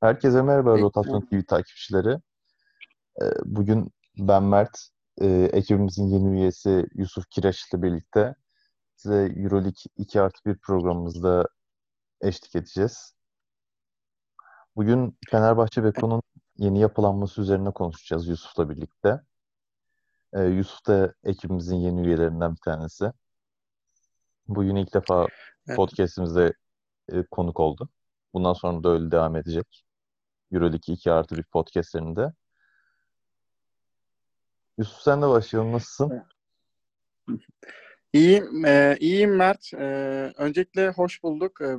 Herkese merhaba Rotasyon TV takipçileri. Ee, bugün ben Mert, e, ekibimizin yeni üyesi Yusuf Kireç ile birlikte size Euroleague 2 artı 1 programımızda eşlik edeceğiz. Bugün Fenerbahçe Beko'nun yeni yapılanması üzerine konuşacağız Yusuf'la birlikte. Ee, Yusuf da ekibimizin yeni üyelerinden bir tanesi. Bugün ilk defa podcastimizde e, konuk oldu. Bundan sonra da öyle devam edecek. Euroleague 2 artı bir podcastlerinde. Yusuf sen de başlayalım. Nasılsın? İyiyim, e, iyiyim Mert. E, öncelikle hoş bulduk. E,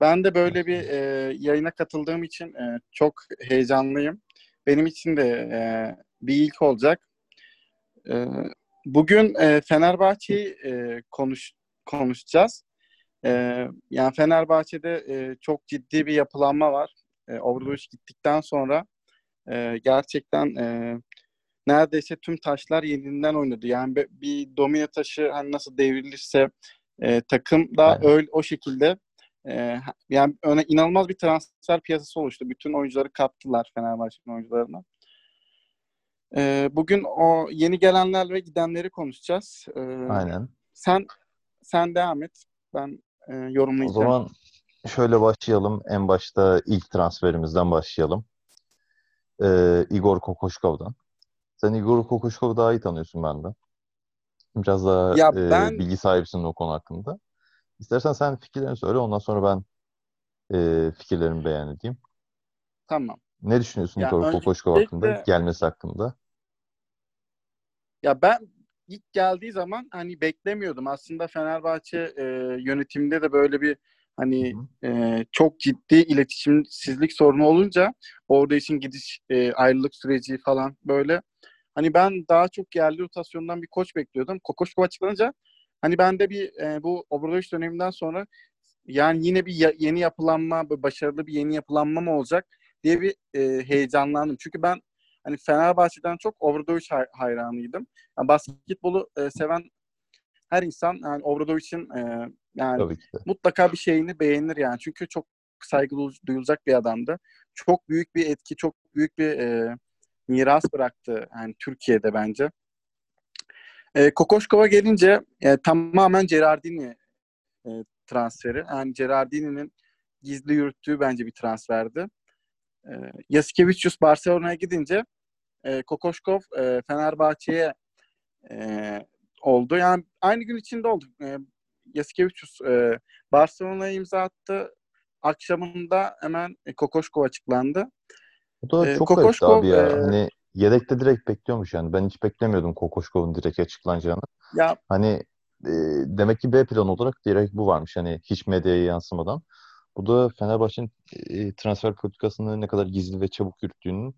ben de böyle bir e, yayına katıldığım için e, çok heyecanlıyım. Benim için de e, bir ilk olacak. E, bugün e, Fenerbahçe'yi e, konuş konuşacağız. E, yani Fenerbahçe'de e, çok ciddi bir yapılanma var. E, Overwatch gittikten sonra e, gerçekten e, neredeyse tüm taşlar yeniden oynadı. Yani bir, bir domine taşı hani nasıl devrilirse e, takım da Aynen. öyle o şekilde e, yani öne inanılmaz bir transfer piyasası oluştu. Bütün oyuncuları kaptılar Fenerbahçe'nin oyuncularına. E, bugün o yeni gelenler ve gidenleri konuşacağız. E, Aynen. Sen sen devam et. Ben e, yorumlayacağım. O zaman şöyle başlayalım. En başta ilk transferimizden başlayalım. Ee, Igor Kokoşkov'dan. Sen Igor Kokoşkov'u daha iyi tanıyorsun benden. Biraz daha ya e, ben... bilgi sahibisin o konu hakkında. İstersen sen fikirlerini söyle. Ondan sonra ben e, fikirlerimi beyan edeyim. Tamam. Ne düşünüyorsun Igor Kokoşkov hakkında? Gelmesi hakkında? Ya ben ilk geldiği zaman hani beklemiyordum. Aslında Fenerbahçe e, yönetiminde de böyle bir hani e, çok ciddi iletişimsizlik sorunu olunca orada için gidiş e, ayrılık süreci falan böyle hani ben daha çok yerli rotasyondan bir koç bekliyordum. Kokoşkov açıklanınca hani ben de bir e, bu Obradoviç döneminden sonra yani yine bir ya, yeni yapılanma, başarılı bir yeni yapılanma mı olacak diye bir e, heyecanlandım. Çünkü ben hani Fenerbahçe'den çok Obradoviç hay- hayranıydım. Yani basketbolu e, seven her insan yani Obradovic'in e, yani mutlaka bir şeyini beğenir yani. Çünkü çok saygı duyulacak bir adamdı. Çok büyük bir etki, çok büyük bir e, miras bıraktı yani Türkiye'de bence. E, Kokoşkova gelince e, tamamen Gerardini e, transferi. Yani Gerardini'nin gizli yürüttüğü bence bir transferdi. E, Yasikevicius Barcelona'ya gidince e, Kokoşkov e, Fenerbahçe'ye e, oldu. Yani aynı gün içinde oldu. E, Yasikevicius e, Barcelona'ya imza attı. Akşamında hemen e, Kokoşkov açıklandı. Bu da e, çok Kokoşkov, abi ya. E, hani yedekte direkt bekliyormuş yani. Ben hiç beklemiyordum Kokoşkov'un direkt açıklanacağını. Ya hani e, demek ki B plan olarak direkt bu varmış. Hani hiç medyaya yansımadan. Bu da Fenerbahçe'nin e, transfer politikasını ne kadar gizli ve çabuk yürüttüğünün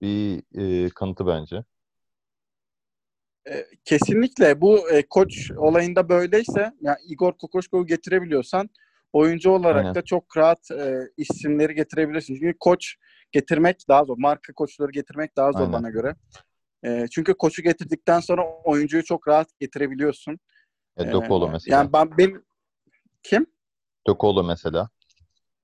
bir e, kanıtı bence. E, kesinlikle bu e, koç olayında böyleyse yani Igor Kokoşkov'u getirebiliyorsan oyuncu olarak Aynen. da çok rahat e, isimleri getirebilirsin. Çünkü koç getirmek daha zor. Marka koçları getirmek daha zor Aynen. bana göre. E, çünkü koçu getirdikten sonra oyuncuyu çok rahat getirebiliyorsun. E, Dokolo mesela. Yani ben benim kim? Dokolo mesela.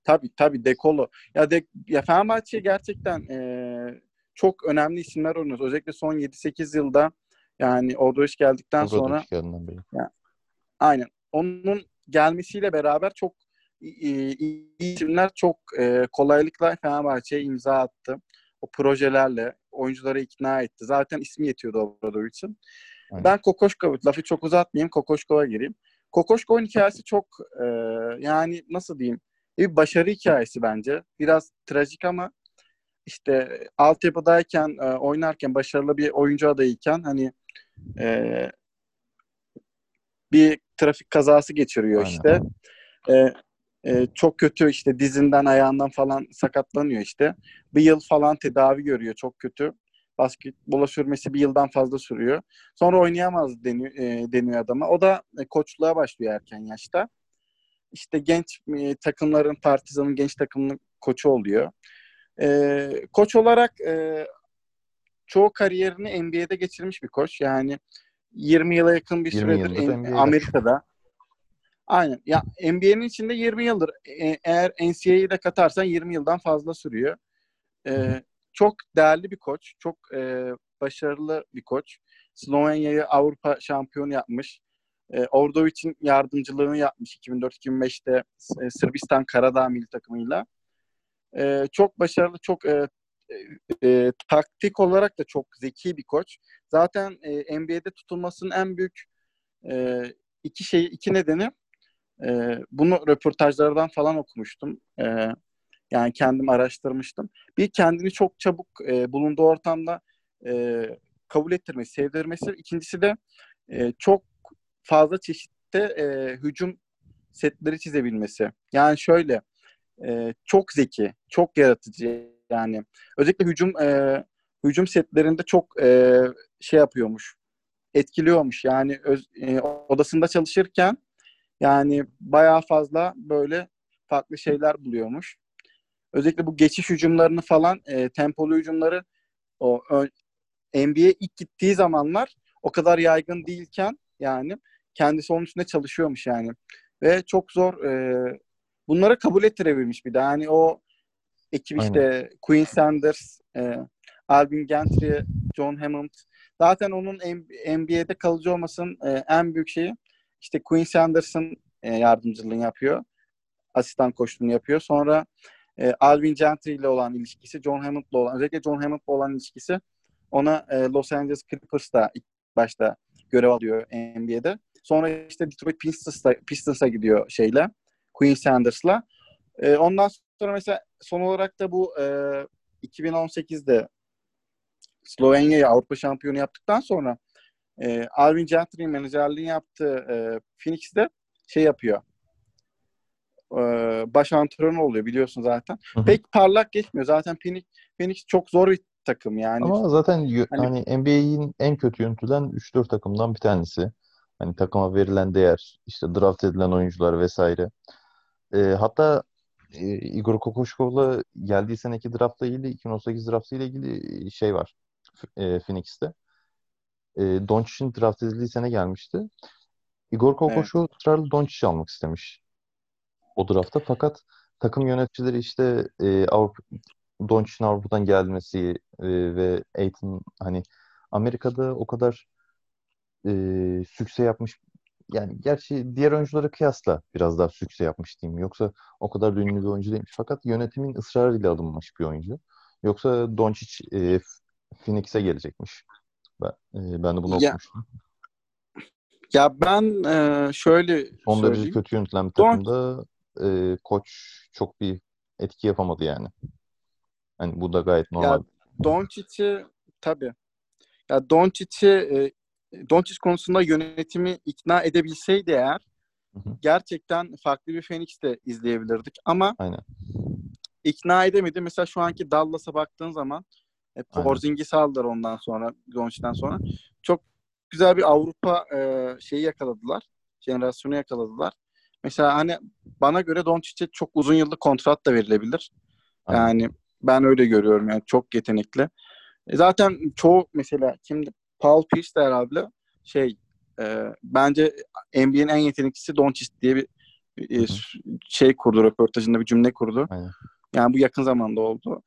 Tabii tabii Dekolo. Ya de ya Fenerbahçe gerçekten e, çok önemli isimler oynuyor. Özellikle son 7-8 yılda yani Odroş geldikten Odroş sonra. Yani, aynen. Onun gelmesiyle beraber çok iyi isimler çok e, kolaylıkla Fenerbahçe'ye imza attı. O projelerle oyuncuları ikna etti. Zaten ismi yetiyordu Obradovic'in. Ben Kokoşkova, lafı çok uzatmayayım, Kokoşkova gireyim. Kokoşkov'un hikayesi çok e, yani nasıl diyeyim bir başarı hikayesi bence. Biraz trajik ama işte altyapıdayken, e, oynarken, başarılı bir oyuncu adayken hani e, bir trafik kazası geçiriyor Aynen. işte. E, e, çok kötü işte dizinden ayağından falan sakatlanıyor işte. Bir yıl falan tedavi görüyor çok kötü. Basketbola sürmesi bir yıldan fazla sürüyor. Sonra oynayamaz deniyor, e, deniyor adama. O da e, koçluğa başlıyor erken yaşta. İşte genç e, takımların, Partizan'ın genç takımının koçu oluyor. E, koç olarak e, çoğu kariyerini NBA'de geçirmiş bir koç. Yani 20 yıla yakın bir süredir Amerika'da. Aynen. Ya NBA'nin içinde 20 yıldır. E, eğer NCAA'yi de katarsan 20 yıldan fazla sürüyor. E, çok değerli bir koç. Çok e, başarılı bir koç. Slovenya'yı Avrupa şampiyonu yapmış. E, Ordovic'in yardımcılığını yapmış 2004-2005'te e, Sırbistan Karadağ milli takımıyla. E, çok başarılı, çok e, e, taktik olarak da çok zeki bir koç. Zaten e, NBA'de tutulmasının en büyük e, iki şey, iki nedeni e, bunu röportajlardan falan okumuştum. E, yani kendim araştırmıştım. Bir kendini çok çabuk e, bulunduğu ortamda e, kabul ettirmesi, sevdirmesi. İkincisi de e, çok fazla çeşitte e, hücum setleri çizebilmesi. Yani şöyle e, çok zeki, çok yaratıcı yani. Özellikle hücum e, hücum setlerinde çok e, şey yapıyormuş. Etkiliyormuş. Yani öz, e, odasında çalışırken yani bayağı fazla böyle farklı şeyler buluyormuş. Özellikle bu geçiş hücumlarını falan e, tempolu hücumları o NBA ilk gittiği zamanlar o kadar yaygın değilken yani kendisi onun üstünde çalışıyormuş yani. Ve çok zor e, bunlara kabul ettirebilmiş bir de. Yani o ekip işte Aynen. Queen Sanders, e, Alvin Gentry, John Hammond. Zaten onun NBA'de kalıcı olmasının e, en büyük şeyi işte Queen Sanders'ın e, yardımcılığını yapıyor. Asistan koçluğunu yapıyor. Sonra e, Alvin Gentry ile olan ilişkisi, John Hammond'la olan, özellikle John Hammond'la olan ilişkisi ona e, Los Angeles Clippers'ta ilk başta görev alıyor NBA'de. Sonra işte Detroit Pistons'a, Pistons'a gidiyor şeyle, Queen Sanders'la. E, ondan sonra mesela son olarak da bu e, 2018'de Slovenya'yı Avrupa şampiyonu yaptıktan sonra e, Alvin Gentry'nin menajerliğini yaptığı e, Phoenix'te şey yapıyor. E, baş antrenör oluyor biliyorsun zaten. Hı hı. Pek parlak geçmiyor. Zaten Phoenix, Phoenix çok zor bir takım yani. Ama zaten hani, hani NBA'in en kötü yönetilen 3-4 takımdan bir tanesi. Hani takıma verilen değer, işte draft edilen oyuncular vesaire. E, hatta e, Igor Kokoşkov'la geldiği seneki draftla ilgili 2018 draftı ile ilgili şey var e, Phoenix'te. E, Doncic'in draft edildiği sene gelmişti. Igor Kokoşkov evet. ısrarla Doncic'i almak istemiş o draftta. Fakat takım yöneticileri işte e, Avrupa, Doncic'in Avrupa'dan gelmesi e, ve Aiton hani Amerika'da o kadar e, sükse yapmış yani gerçi diğer oyunculara kıyasla biraz daha sükse yapmış diyeyim. Yoksa o kadar da ünlü bir oyuncu değilmiş. Fakat yönetimin ısrarıyla alınmış bir oyuncu. Yoksa Doncic e, Phoenix'e gelecekmiş. Ben, e, ben de bunu ya, okumuştum. Ya ben e, şöyle Son derece kötü yönetilen bir takımda e, koç çok bir etki yapamadı yani. Hani bu da gayet normal. Ya Doncic'i tabii. Ya Doncic'i e, Doncic konusunda yönetimi ikna edebilseydi eğer hı hı. gerçekten farklı bir Phoenix de izleyebilirdik ama Aynen. ikna edemedi. Mesela şu anki Dallas'a baktığın zaman e, Porzingis aldılar ondan sonra Doncic'ten sonra. Çok güzel bir Avrupa e, şeyi yakaladılar. Jenerasyonu yakaladılar. Mesela hani bana göre Doncic'e çok uzun yıllık kontrat da verilebilir. Aynen. Yani ben öyle görüyorum yani çok yetenekli. E zaten çoğu mesela kimdi? Paul Pierce de herhalde şey e, bence NBA'nin en yeteneklisi Doncic diye bir e, şey kurdu röportajında bir cümle kurdu. Aynen. Yani bu yakın zamanda oldu.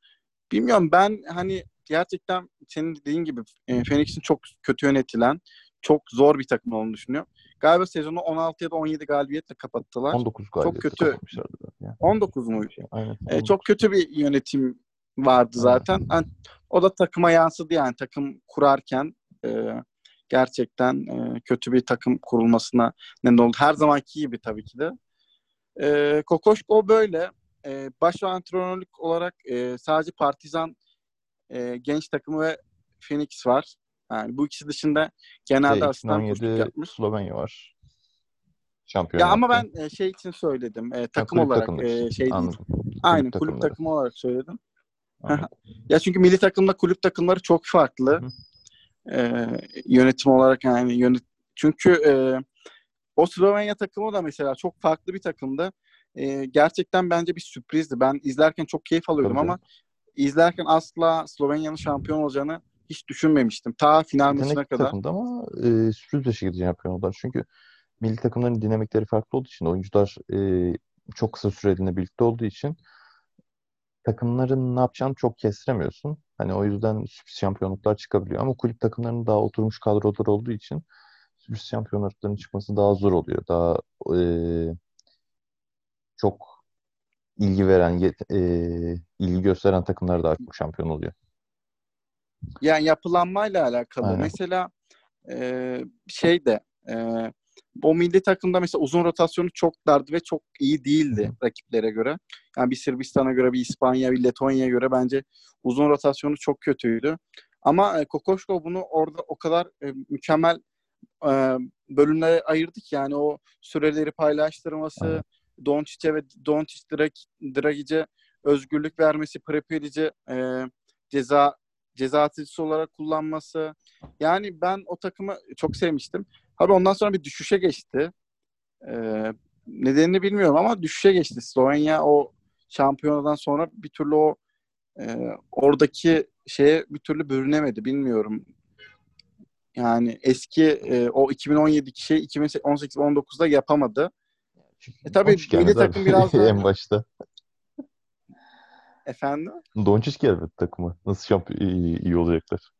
Bilmiyorum ben hani gerçekten senin dediğin gibi e, Phoenix'in çok kötü yönetilen, çok zor bir takım olduğunu düşünüyorum. Galiba sezonu 16 ya da 17 galibiyetle kapattılar. 19 galibiyet. Çok kötü. Yani. 19 mu? Aynen. E, çok kötü bir yönetim vardı zaten. Yani, o da takıma yansıdı yani takım kurarken e, gerçekten e, kötü bir takım kurulmasına neden oldu. Her zamanki gibi tabii ki de. E, Kokoşko böyle. E, baş antrenörlük olarak e, sadece Partizan e, genç takımı ve Phoenix var. Yani bu ikisi dışında genelde şey, asistan koçluk yapmış. Slovenya var. Şampiyon. Ya ama ben e, şey için söyledim. E, takım ha, olarak e, şey Anladım. değil. Kulüp Aynen kulüp takımları. takımı olarak söyledim. ya çünkü milli takımla kulüp takımları çok farklı. E, yönetim olarak yani yönet çünkü e, o Slovenya takımı da mesela çok farklı bir takımdı. E, gerçekten bence bir sürprizdi. Ben izlerken çok keyif alıyordum Tabii. ama izlerken asla Slovenya'nın şampiyon olacağını hiç düşünmemiştim. Ta final maçına kadar. takımda ama e, sürpriz bir şekilde şampiyon oldular. Çünkü milli takımların dinamikleri farklı olduğu için oyuncular e, çok kısa süreliğine birlikte olduğu için takımların ne yapacağını çok kestiremiyorsun. Hani o yüzden sürpriz şampiyonluklar çıkabiliyor. Ama kulüp takımlarının daha oturmuş kadrolar olduğu için sürpriz şampiyonlukların çıkması daha zor oluyor. Daha e, çok ilgi veren, e, ilgi gösteren takımlar daha çok şampiyon oluyor. Yani yapılanmayla alakalı. Aynen. Mesela e, şey de e, o milli takımda mesela uzun rotasyonu çok dardı ve çok iyi değildi rakiplere göre. Yani bir Sırbistan'a göre, bir İspanya, bir Letonya'ya göre bence uzun rotasyonu çok kötüydü. Ama e, Kokoşko bunu orada o kadar e, mükemmel e, bölümlere ayırdık. Yani o süreleri paylaştırması, evet. Doncic'e ve Doncic Dragic'e özgürlük vermesi, Prepelici e, ceza ceza atıcısı olarak kullanması. Yani ben o takımı çok sevmiştim. Abi ondan sonra bir düşüşe geçti. Ee, nedenini bilmiyorum ama düşüşe geçti. Slovenya o şampiyonadan sonra bir türlü o e, oradaki şeye bir türlü bürünemedi. Bilmiyorum. Yani eski e, o 2017'deki şey 2018-19'da yapamadı. E tabii milli takım biraz da... en başta. Efendim? Doncic gelmedi takımı. Nasıl şampiyon iyi, iyi olacaklar?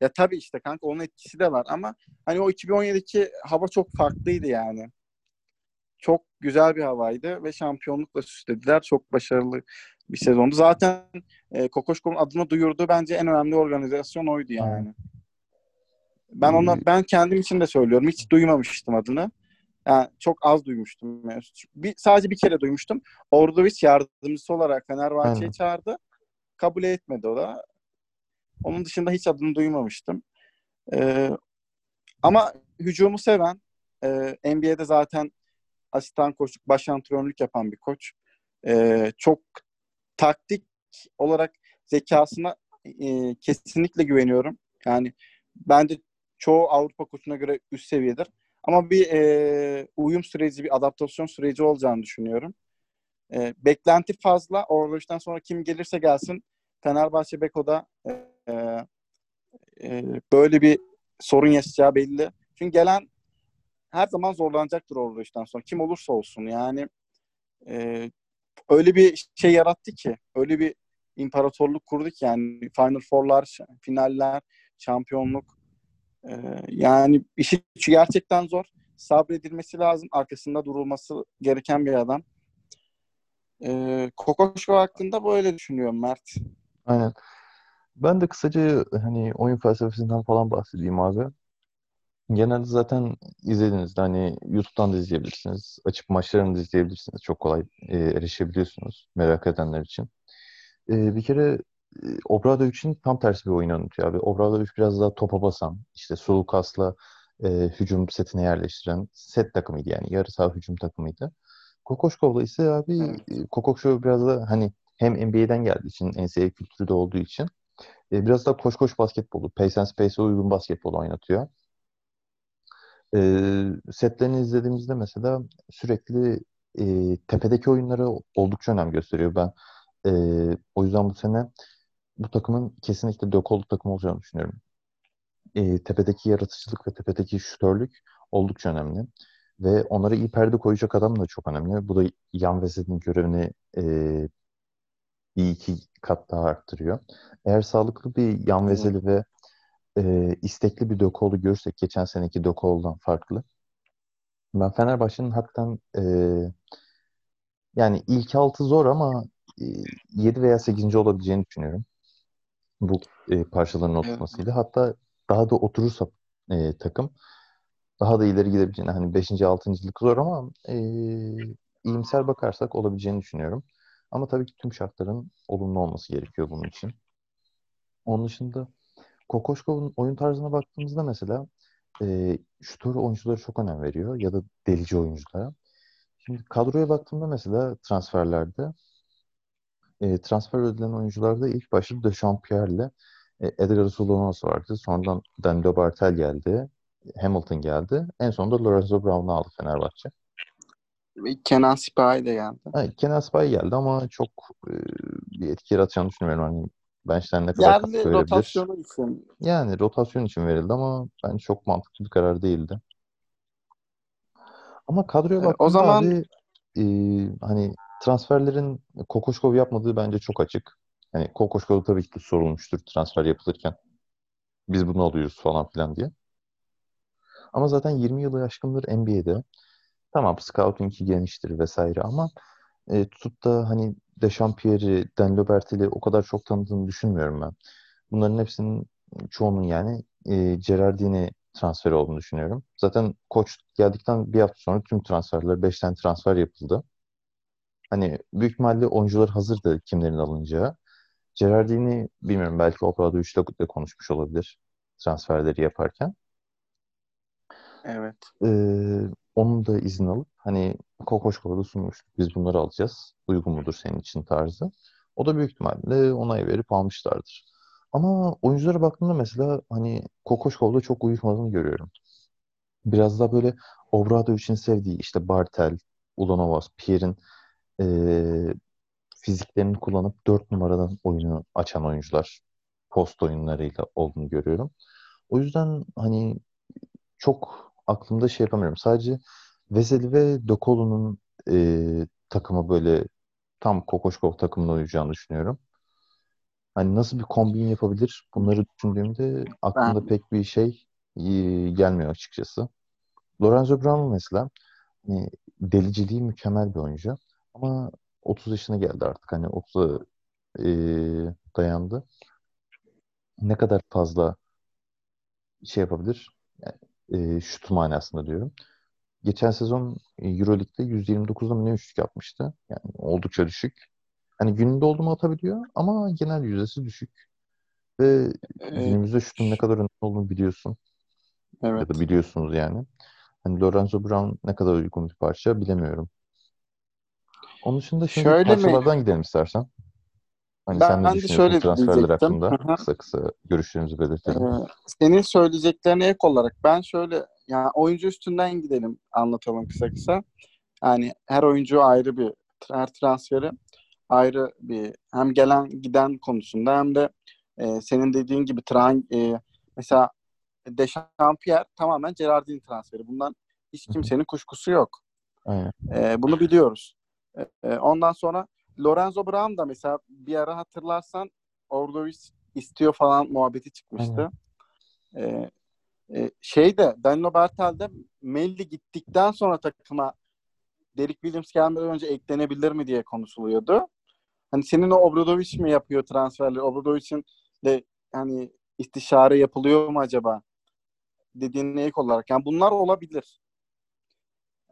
Ya tabii işte kanka onun etkisi de var ama hani o 2017'deki hava çok farklıydı yani. Çok güzel bir havaydı ve şampiyonlukla süslediler. Çok başarılı bir sezondu. Zaten e, Kokoşko'nun adını duyurduğu bence en önemli organizasyon oydu yani. Ben ona ben kendim için de söylüyorum. Hiç duymamıştım adını. Yani çok az duymuştum. Bir, sadece bir kere duymuştum. Ordoviç yardımcısı olarak Fenerbahçe'yi çağırdı. Kabul etmedi o da. Onun dışında hiç adını duymamıştım. Ee, ama hücumu seven, e, NBA'de zaten asistan koçluk, baş antrenörlük yapan bir koç. E, çok taktik olarak zekasına e, kesinlikle güveniyorum. Yani bence çoğu Avrupa koçuna göre üst seviyedir. Ama bir e, uyum süreci, bir adaptasyon süreci olacağını düşünüyorum. E, beklenti fazla. Orada sonra kim gelirse gelsin Fenerbahçe Beko'da e, e, böyle bir sorun yaşayacağı belli. Çünkü gelen her zaman zorlanacaktır orada işten sonra. Kim olursa olsun yani e, öyle bir şey yarattı ki öyle bir imparatorluk kurduk yani Final Four'lar, finaller, şampiyonluk e, yani işi gerçekten zor. Sabredilmesi lazım. Arkasında durulması gereken bir adam. E, Kokoşko hakkında böyle düşünüyorum Mert. Aynen. Ben de kısaca hani oyun felsefesinden falan bahsedeyim abi. Genelde zaten izlediğinizde hani YouTube'dan da izleyebilirsiniz. Açıp maçlarını da izleyebilirsiniz. Çok kolay e, erişebiliyorsunuz merak edenler için. E, bir kere e, Obradovic'in tam tersi bir oyun anlatıyor abi. Obradovic biraz daha topa basan, işte Sulukas'la e, hücum setine yerleştiren set takımıydı yani. Yarı saha hücum takımıydı. Kokoşkov'la ise abi evet. Kokoşkov biraz da hani hem NBA'den geldiği için, NCAA kültürü de olduğu için e, biraz da koş koş basketbolu, pace and space'e uygun basketbol oynatıyor. E, setlerini izlediğimizde mesela sürekli e, tepedeki oyunları oldukça önem gösteriyor. Ben e, o yüzden bu sene bu takımın kesinlikle Dökolu takım olacağını düşünüyorum. E, tepedeki yaratıcılık ve tepedeki şütörlük oldukça önemli. Ve onlara iyi perde koyacak adam da çok önemli. Bu da Yan Vezet'in görevini e, bir iki kat daha arttırıyor. Eğer sağlıklı bir yan vezeli ve e, istekli bir Dökoğlu görürsek geçen seneki Dökoğlu'dan farklı. Ben Fenerbahçe'nin hakikaten e, yani ilk altı zor ama e, 7 veya 8. olabileceğini düşünüyorum. Bu e, parçaların oturmasıyla. Evet. Hatta daha da oturursa e, takım daha da ileri gidebileceğini hani 5. 6.lık zor ama e, iyimser bakarsak olabileceğini düşünüyorum. Ama tabii ki tüm şartların olumlu olması gerekiyor bunun için. Onun dışında Kokoşkov'un oyun tarzına baktığımızda mesela e, şutör oyuncuları çok önem veriyor ya da delici oyunculara. Şimdi kadroya baktığımda mesela transferlerde e, transfer edilen oyuncularda ilk başta De Champierre'le e, Edgar Solonos vardı. Sonradan Danilo Bartel geldi. Hamilton geldi. En sonunda Lorenzo Brown'u aldı Fenerbahçe. Kenan Sipahi de geldi. Hayır, Kenan Sipahi geldi ama çok e, bir etki yaratacağını düşünmüyorum. Hani bench'ten ne kadar katkı verebilir. rotasyonu için. Yani rotasyon için verildi ama bence çok mantıklı bir karar değildi. Ama kadroya baktığında o zaman abi, e, hani transferlerin Kokoşkov yapmadığı bence çok açık. Hani Kokoşkov tabii ki sorulmuştur transfer yapılırken. Biz bunu alıyoruz falan filan diye. Ama zaten 20 yılı aşkındır NBA'de. Tamam scouting'i geniştir vesaire ama e, tutup da hani Dechampierre'i, Dan Lobertel'i o kadar çok tanıdığını düşünmüyorum ben. Bunların hepsinin çoğunun yani e, Gerardini transferi olduğunu düşünüyorum. Zaten koç geldikten bir hafta sonra tüm transferler, 5 tane transfer yapıldı. Hani büyük ihtimalle oyuncular hazırdı kimlerin alınacağı. Gerardini bilmiyorum belki Oprah'da 3'te de konuşmuş olabilir transferleri yaparken. Evet. Ee, onun da izin alıp hani Kokoşkov'a da sunmuştuk. Biz bunları alacağız. Uygun mudur senin için tarzı. O da büyük ihtimalle onay verip almışlardır. Ama oyunculara baktığımda mesela hani Kokoşkov'da çok uyuşmadığını görüyorum. Biraz da böyle Obradovic'in sevdiği işte Bartel, Ulanovas, Pierre'in e, fiziklerini kullanıp 4 numaradan oyunu açan oyuncular post oyunlarıyla olduğunu görüyorum. O yüzden hani çok aklımda şey yapamıyorum. Sadece Veseli ve Dokolu'nun e, takımı böyle tam Kokoşkov takımına uyacağını düşünüyorum. Hani nasıl bir kombin yapabilir? Bunları düşündüğümde aklımda ben... pek bir şey e, gelmiyor açıkçası. Lorenzo Brown mesela hani deliciliği mükemmel bir oyuncu. Ama 30 yaşına geldi artık. Hani 30'a e, dayandı. Ne kadar fazla şey yapabilir? Yani, e, şut manasında diyorum. Geçen sezon Euroleague'de 129'da mı ne üçlük yapmıştı. Yani oldukça düşük. Hani gününde oldu mu atabiliyor ama genel yüzdesi düşük. Ve günümüzde şutun ne kadar önemli olduğunu biliyorsun. Evet. Ya da biliyorsunuz yani. Hani Lorenzo Brown ne kadar uygun bir parça bilemiyorum. Onun dışında şimdi şöyle parçalardan mi? gidelim istersen. Hani ben, sen ne düşünüyorsun şöyle transferler hakkında? Hı-hı. Kısa kısa görüşlerimizi belirtelim. Ee, senin söyleyeceklerine ek olarak ben şöyle yani oyuncu üstünden gidelim anlatalım kısa kısa. Yani her oyuncu ayrı bir her transferi ayrı bir hem gelen giden konusunda hem de e, senin dediğin gibi tran e, mesela Dechampierre tamamen Gerardin transferi. Bundan hiç kimsenin kuşkusu yok. Aynen. E, bunu biliyoruz. E, ondan sonra Lorenzo Brown da mesela bir ara hatırlarsan Ordovic istiyor falan muhabbeti çıkmıştı. E, e, şey de Danilo Bertel'de Melli gittikten sonra takıma Derek Williams gelmeden önce eklenebilir mi diye konuşuluyordu. Hani senin o Obradovic mi yapıyor transferleri? Obradovic'in de hani istişare yapılıyor mu acaba? Dediğin ek olarak. Yani bunlar olabilir.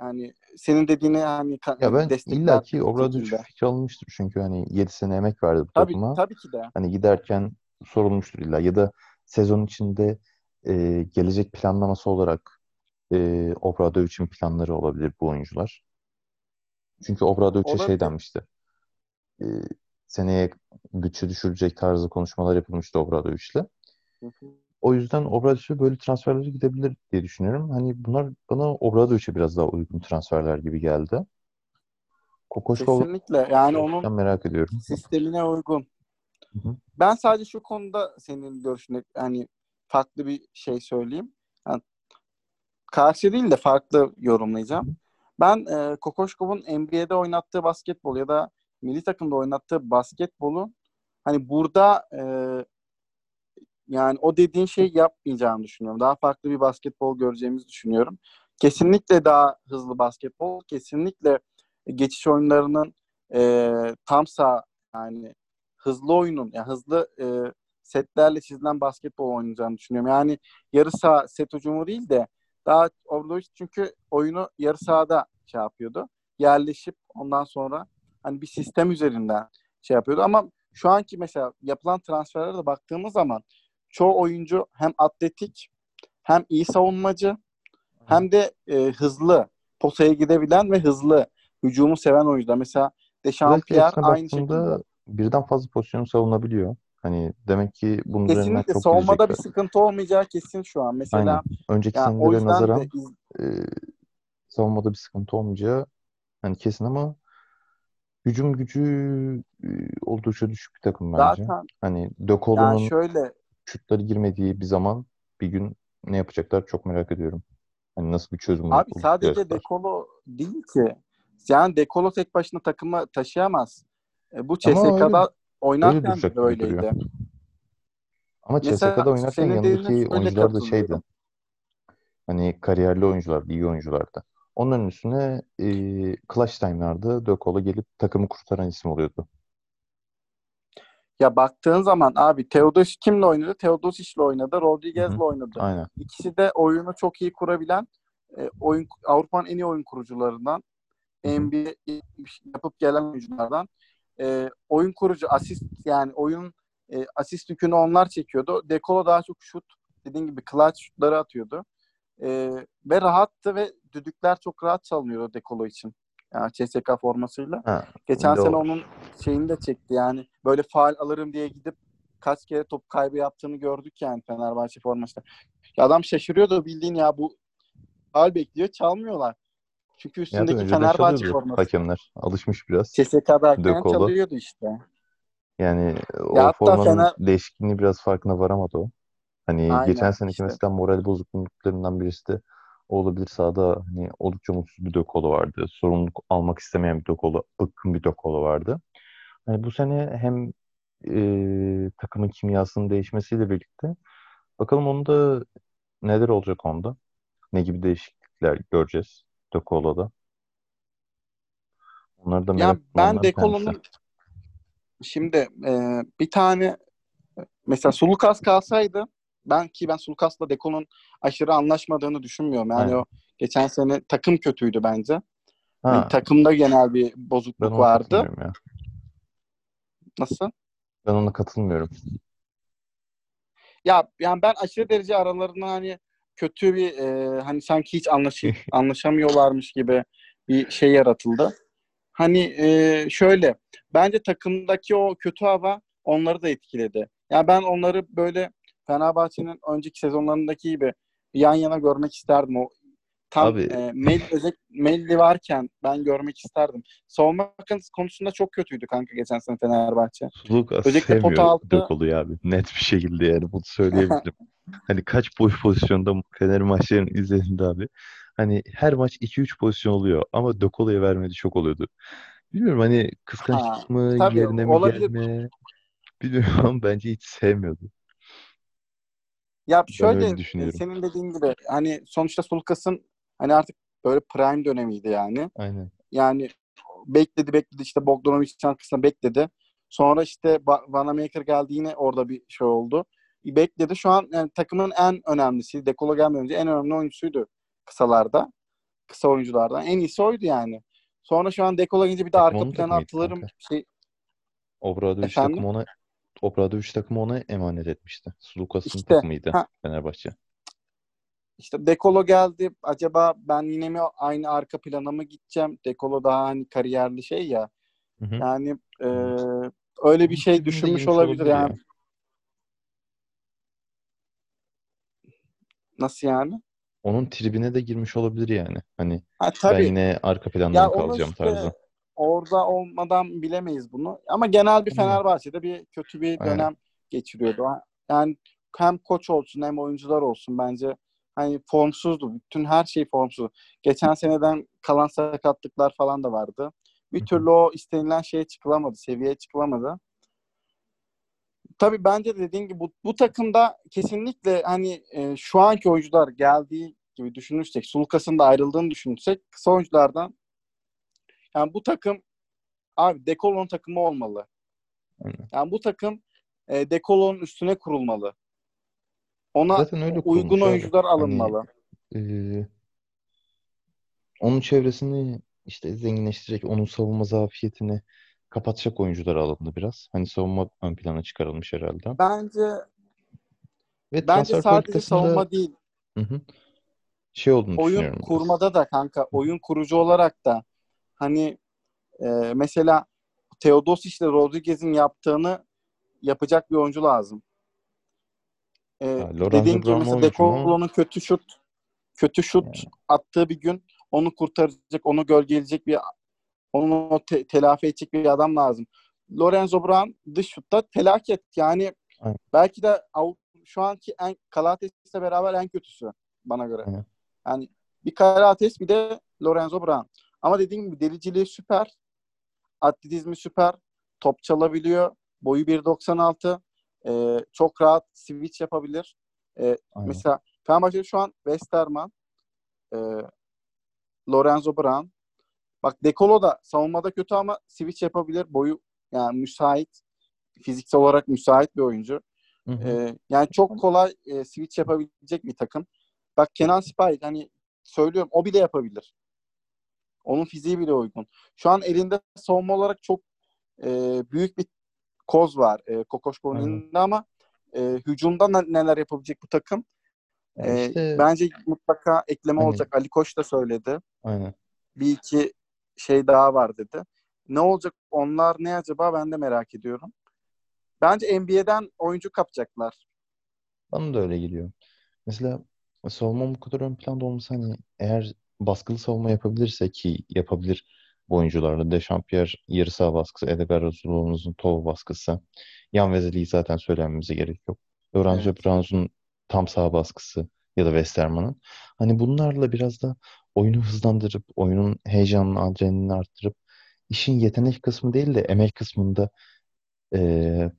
Yani senin dediğine hani ya ben illa ki Obradovic fikir alınmıştır çünkü hani 7 sene emek verdi bu tabii, takıma. Tabii ki de. Hani giderken sorulmuştur illa ya da sezon içinde e, gelecek planlaması olarak e, Obradovic'in planları olabilir bu oyuncular. Çünkü Obradovic'e şey denmişti. E, seneye bütçe düşürecek tarzı konuşmalar yapılmıştı Obradovic'le. O yüzden Obradovic'e böyle transferleri gidebilir diye düşünüyorum. Hani bunlar bana Obradovic'e biraz daha uygun transferler gibi geldi. Kokoşkov Kesinlikle. Yani onun merak ediyorum. sistemine uygun. Hı hı. Ben sadece şu konuda senin görüşüne hani farklı bir şey söyleyeyim. Yani karşı değil de farklı yorumlayacağım. Hı. Ben e, Kokoşkov'un NBA'de oynattığı basketbol ya da milli takımda oynattığı basketbolu hani burada e, yani o dediğin şeyi yapmayacağını düşünüyorum. Daha farklı bir basketbol göreceğimizi düşünüyorum. Kesinlikle daha hızlı basketbol, kesinlikle geçiş oyunlarının e, tam sağ yani hızlı oyunun, yani hızlı e, setlerle çizilen basketbol oynayacağını düşünüyorum. Yani yarı saha set ucumu değil de daha Obradovic çünkü oyunu yarı sahada şey yapıyordu. Yerleşip ondan sonra hani bir sistem üzerinden şey yapıyordu ama şu anki mesela yapılan transferlere de baktığımız zaman çoğu oyuncu hem atletik hem iyi savunmacı hem de e, hızlı potaya gidebilen ve hızlı hücumu seven oyuncular. Mesela Dechampierre aynı şekilde. Birden fazla pozisyonu savunabiliyor. Hani demek ki bunun üzerinden çok savunmada bir sıkıntı olmayacağı kesin şu an. Mesela Aynen. önceki yani senelere nazaran de... e, savunmada bir sıkıntı olmayacağı hani kesin ama hücum gücü e, oldukça düşük bir takım bence. Zaten hani De yani şöyle şutları girmediği bir zaman bir gün ne yapacaklar çok merak ediyorum. Hani nasıl bir çözüm Abi sadece göster. Dekolo değil ki. Yani Dekolo tek başına takımı taşıyamaz. E, bu CSK'da oynarken öyle öyleydi. Ama CSK'da oynarken yanındaki oyuncular da şeydi. Hani kariyerli oyunculardı, iyi oyunculardı. Onların üstüne e, clutch time'larda Dökola gelip takımı kurtaran isim oluyordu. Ya baktığın zaman abi Teodosic kimle oynadı? Teodosic'le oynadı. Rodriguez'le oynadı. Aynen. İkisi de oyunu çok iyi kurabilen e, oyun Avrupa'nın en iyi oyun kurucularından. NBA yapıp gelen oyunculardan. E, oyun kurucu, asist yani oyun e, asist yükünü onlar çekiyordu. Dekolo daha çok şut, dediğin gibi clutch şutları atıyordu. E, ve rahattı ve düdükler çok rahat çalınıyordu Dekolo için. Yani CSK formasıyla. Ha, Geçen sene onun şeyini de çekti yani. Böyle faal alırım diye gidip kaç kere top kaybı yaptığını gördük yani Fenerbahçe formasıyla. Ya adam şaşırıyordu bildiğin ya bu faal bekliyor çalmıyorlar. Çünkü üstündeki Fenerbahçe forması. Hakemler alışmış biraz. CSK'da hakem çalıyordu işte. Yani o ya formanın Fener... değişikliğini biraz farkına varamadı o. Hani Aynen, geçen seneki işte. mesela moral bozukluklarından birisi de olabilir. Sahada hani oldukça mutsuz bir Dokolo vardı. Sorumluluk almak istemeyen bir Dokolo, bıkkın bir Dokolo vardı. Hani bu sene hem e, takımın kimyasının değişmesiyle birlikte bakalım onda neler olacak onda. Ne gibi değişiklikler göreceğiz Dokolo'da. Onları da merak ya ben Dekolo'nun şimdi e, bir tane mesela Sulukas kalsaydı ben ki ben Sulukas'la Deko'nun aşırı anlaşmadığını düşünmüyorum. Yani Aynen. o geçen sene takım kötüydü bence. Yani takımda genel bir bozukluk ben vardı. Ya. Nasıl? Ben ona katılmıyorum. Ya yani ben aşırı derece aralarında hani kötü bir e, hani sanki hiç anlaşı, anlaşamıyorlarmış gibi bir şey yaratıldı. Hani e, şöyle bence takımdaki o kötü hava onları da etkiledi. Ya yani ben onları böyle Fenerbahçe'nin önceki sezonlarındaki gibi yan yana görmek isterdim. O tam Abi. e, Melli, özek, Melli varken ben görmek isterdim. Savunma konusunda çok kötüydü kanka geçen sene Fenerbahçe. Lucas Özellikle pota altı... Oluyor abi. Net bir şekilde yani bunu söyleyebilirim. hani kaç boş pozisyonda Fener maçlarının izlediğinde abi. Hani her maç 2-3 pozisyon oluyor ama Dökolu'ya vermedi çok oluyordu. Bilmiyorum hani kıskançlık mı, tabii, yerine mi olabilir. gelme. Bilmiyorum ama bence hiç sevmiyordu. Ya şöyle senin dediğin gibi hani sonuçta Sulkas'ın hani artık böyle prime dönemiydi yani. Aynen. Yani bekledi bekledi işte Bogdanovic şarkısına bekledi. Sonra işte Vanamaker geldi yine orada bir şey oldu. Bekledi. Şu an yani takımın en önemlisi. Dekolo gelmeden önce en önemli oyuncusuydu kısalarda. Kısa oyunculardan. En iyisi oydu yani. Sonra şu an Dekolo gelince bir de arka plana atılırım. Şey... Obradovic takım ona Obradoviç takımı ona emanet etmişti. Sulukas'ın işte, takımıydı ha. Fenerbahçe. İşte Dekolo geldi. Acaba ben yine mi aynı arka plana mı gideceğim? Dekolo daha hani kariyerli şey ya. Hı hı. Yani e, öyle bir şey düşünmüş olabilir yani. Ya. Nasıl yani? Onun tribine de girmiş olabilir yani. Hani ha, tabii. ben yine arka planda ya kalacağım işte, tarzı orada olmadan bilemeyiz bunu. Ama genel bir Fenerbahçe'de bir kötü bir dönem Aynen. geçiriyordu. Yani hem koç olsun hem oyuncular olsun bence hani formsuzdu. Bütün her şey formsuz. Geçen seneden kalan sakatlıklar falan da vardı. Bir türlü o istenilen şeye çıkılamadı, seviyeye çıkılamadı. Tabii bence dediğim gibi bu, bu takımda kesinlikle hani e, şu anki oyuncular geldiği gibi düşünürsek, Sulukas'ın da ayrıldığını düşünürsek kısa oyunculardan yani bu takım abi Dekolon takımı olmalı. Aynen. Yani bu takım e, Dekolon'un üstüne kurulmalı. Ona Zaten öyle uygun oyuncular abi. Hani, alınmalı. Hani, e, onun çevresini işte zenginleştirecek, onun savunma zafiyetini kapatacak oyuncular alındı biraz. Hani savunma ön plana çıkarılmış herhalde. Bence Ve bence sadece savunma değil. Hı hı. Şey olduğunu oyun düşünüyorum. Oyun kurmada da kanka, oyun kurucu olarak da hani e, mesela Teodosic ile Rodriguez'in yaptığını yapacak bir oyuncu lazım. E, ha, dediğim gibi mesela Dekolo'nun kötü şut kötü şut yani. attığı bir gün onu kurtaracak, onu gölgeleyecek bir onu te- telafi edecek bir adam lazım. Lorenzo Brown dış şutta felaket. Yani Aynen. belki de şu anki en Kalates'le beraber en kötüsü bana göre. Aynen. Yani Bir Karates bir de Lorenzo Brown. Ama dediğim gibi deliciliği süper. Atletizmi süper. Top çalabiliyor. Boyu 1.96. Ee, çok rahat switch yapabilir. Ee, mesela Fenerbahçe'de şu an Westerman, e, Lorenzo Brown. Bak Dekolo da savunmada kötü ama switch yapabilir. Boyu yani müsait. Fiziksel olarak müsait bir oyuncu. Hı hı. Ee, yani çok kolay e, switch yapabilecek bir takım. Bak Kenan Sipahi hani söylüyorum o bile yapabilir. Onun fiziği bile uygun. Şu an elinde savunma olarak çok e, büyük bir koz var e, Kokoşko'nun elinde ama e, hücumda neler yapabilecek bu takım? E, işte, bence mutlaka ekleme hani, olacak. Ali Koç da söyledi. Aynen. Bir iki şey daha var dedi. Ne olacak onlar ne acaba ben de merak ediyorum. Bence NBA'den oyuncu kapacaklar. Bana da öyle geliyor. Mesela savunma bu kadar ön planda olması hani eğer baskılı savunma yapabilirse ki yapabilir bu oyuncularla. Dechampierre yarı saha baskısı, Edgar Rasul'un tov baskısı. Yan Vezeli'yi zaten söylememize gerek yok. Lorenzo evet. Brown'un tam saha baskısı ya da Westerman'ın. Hani bunlarla biraz da oyunu hızlandırıp, oyunun heyecanını, adrenalini arttırıp işin yetenek kısmı değil de emek kısmında e,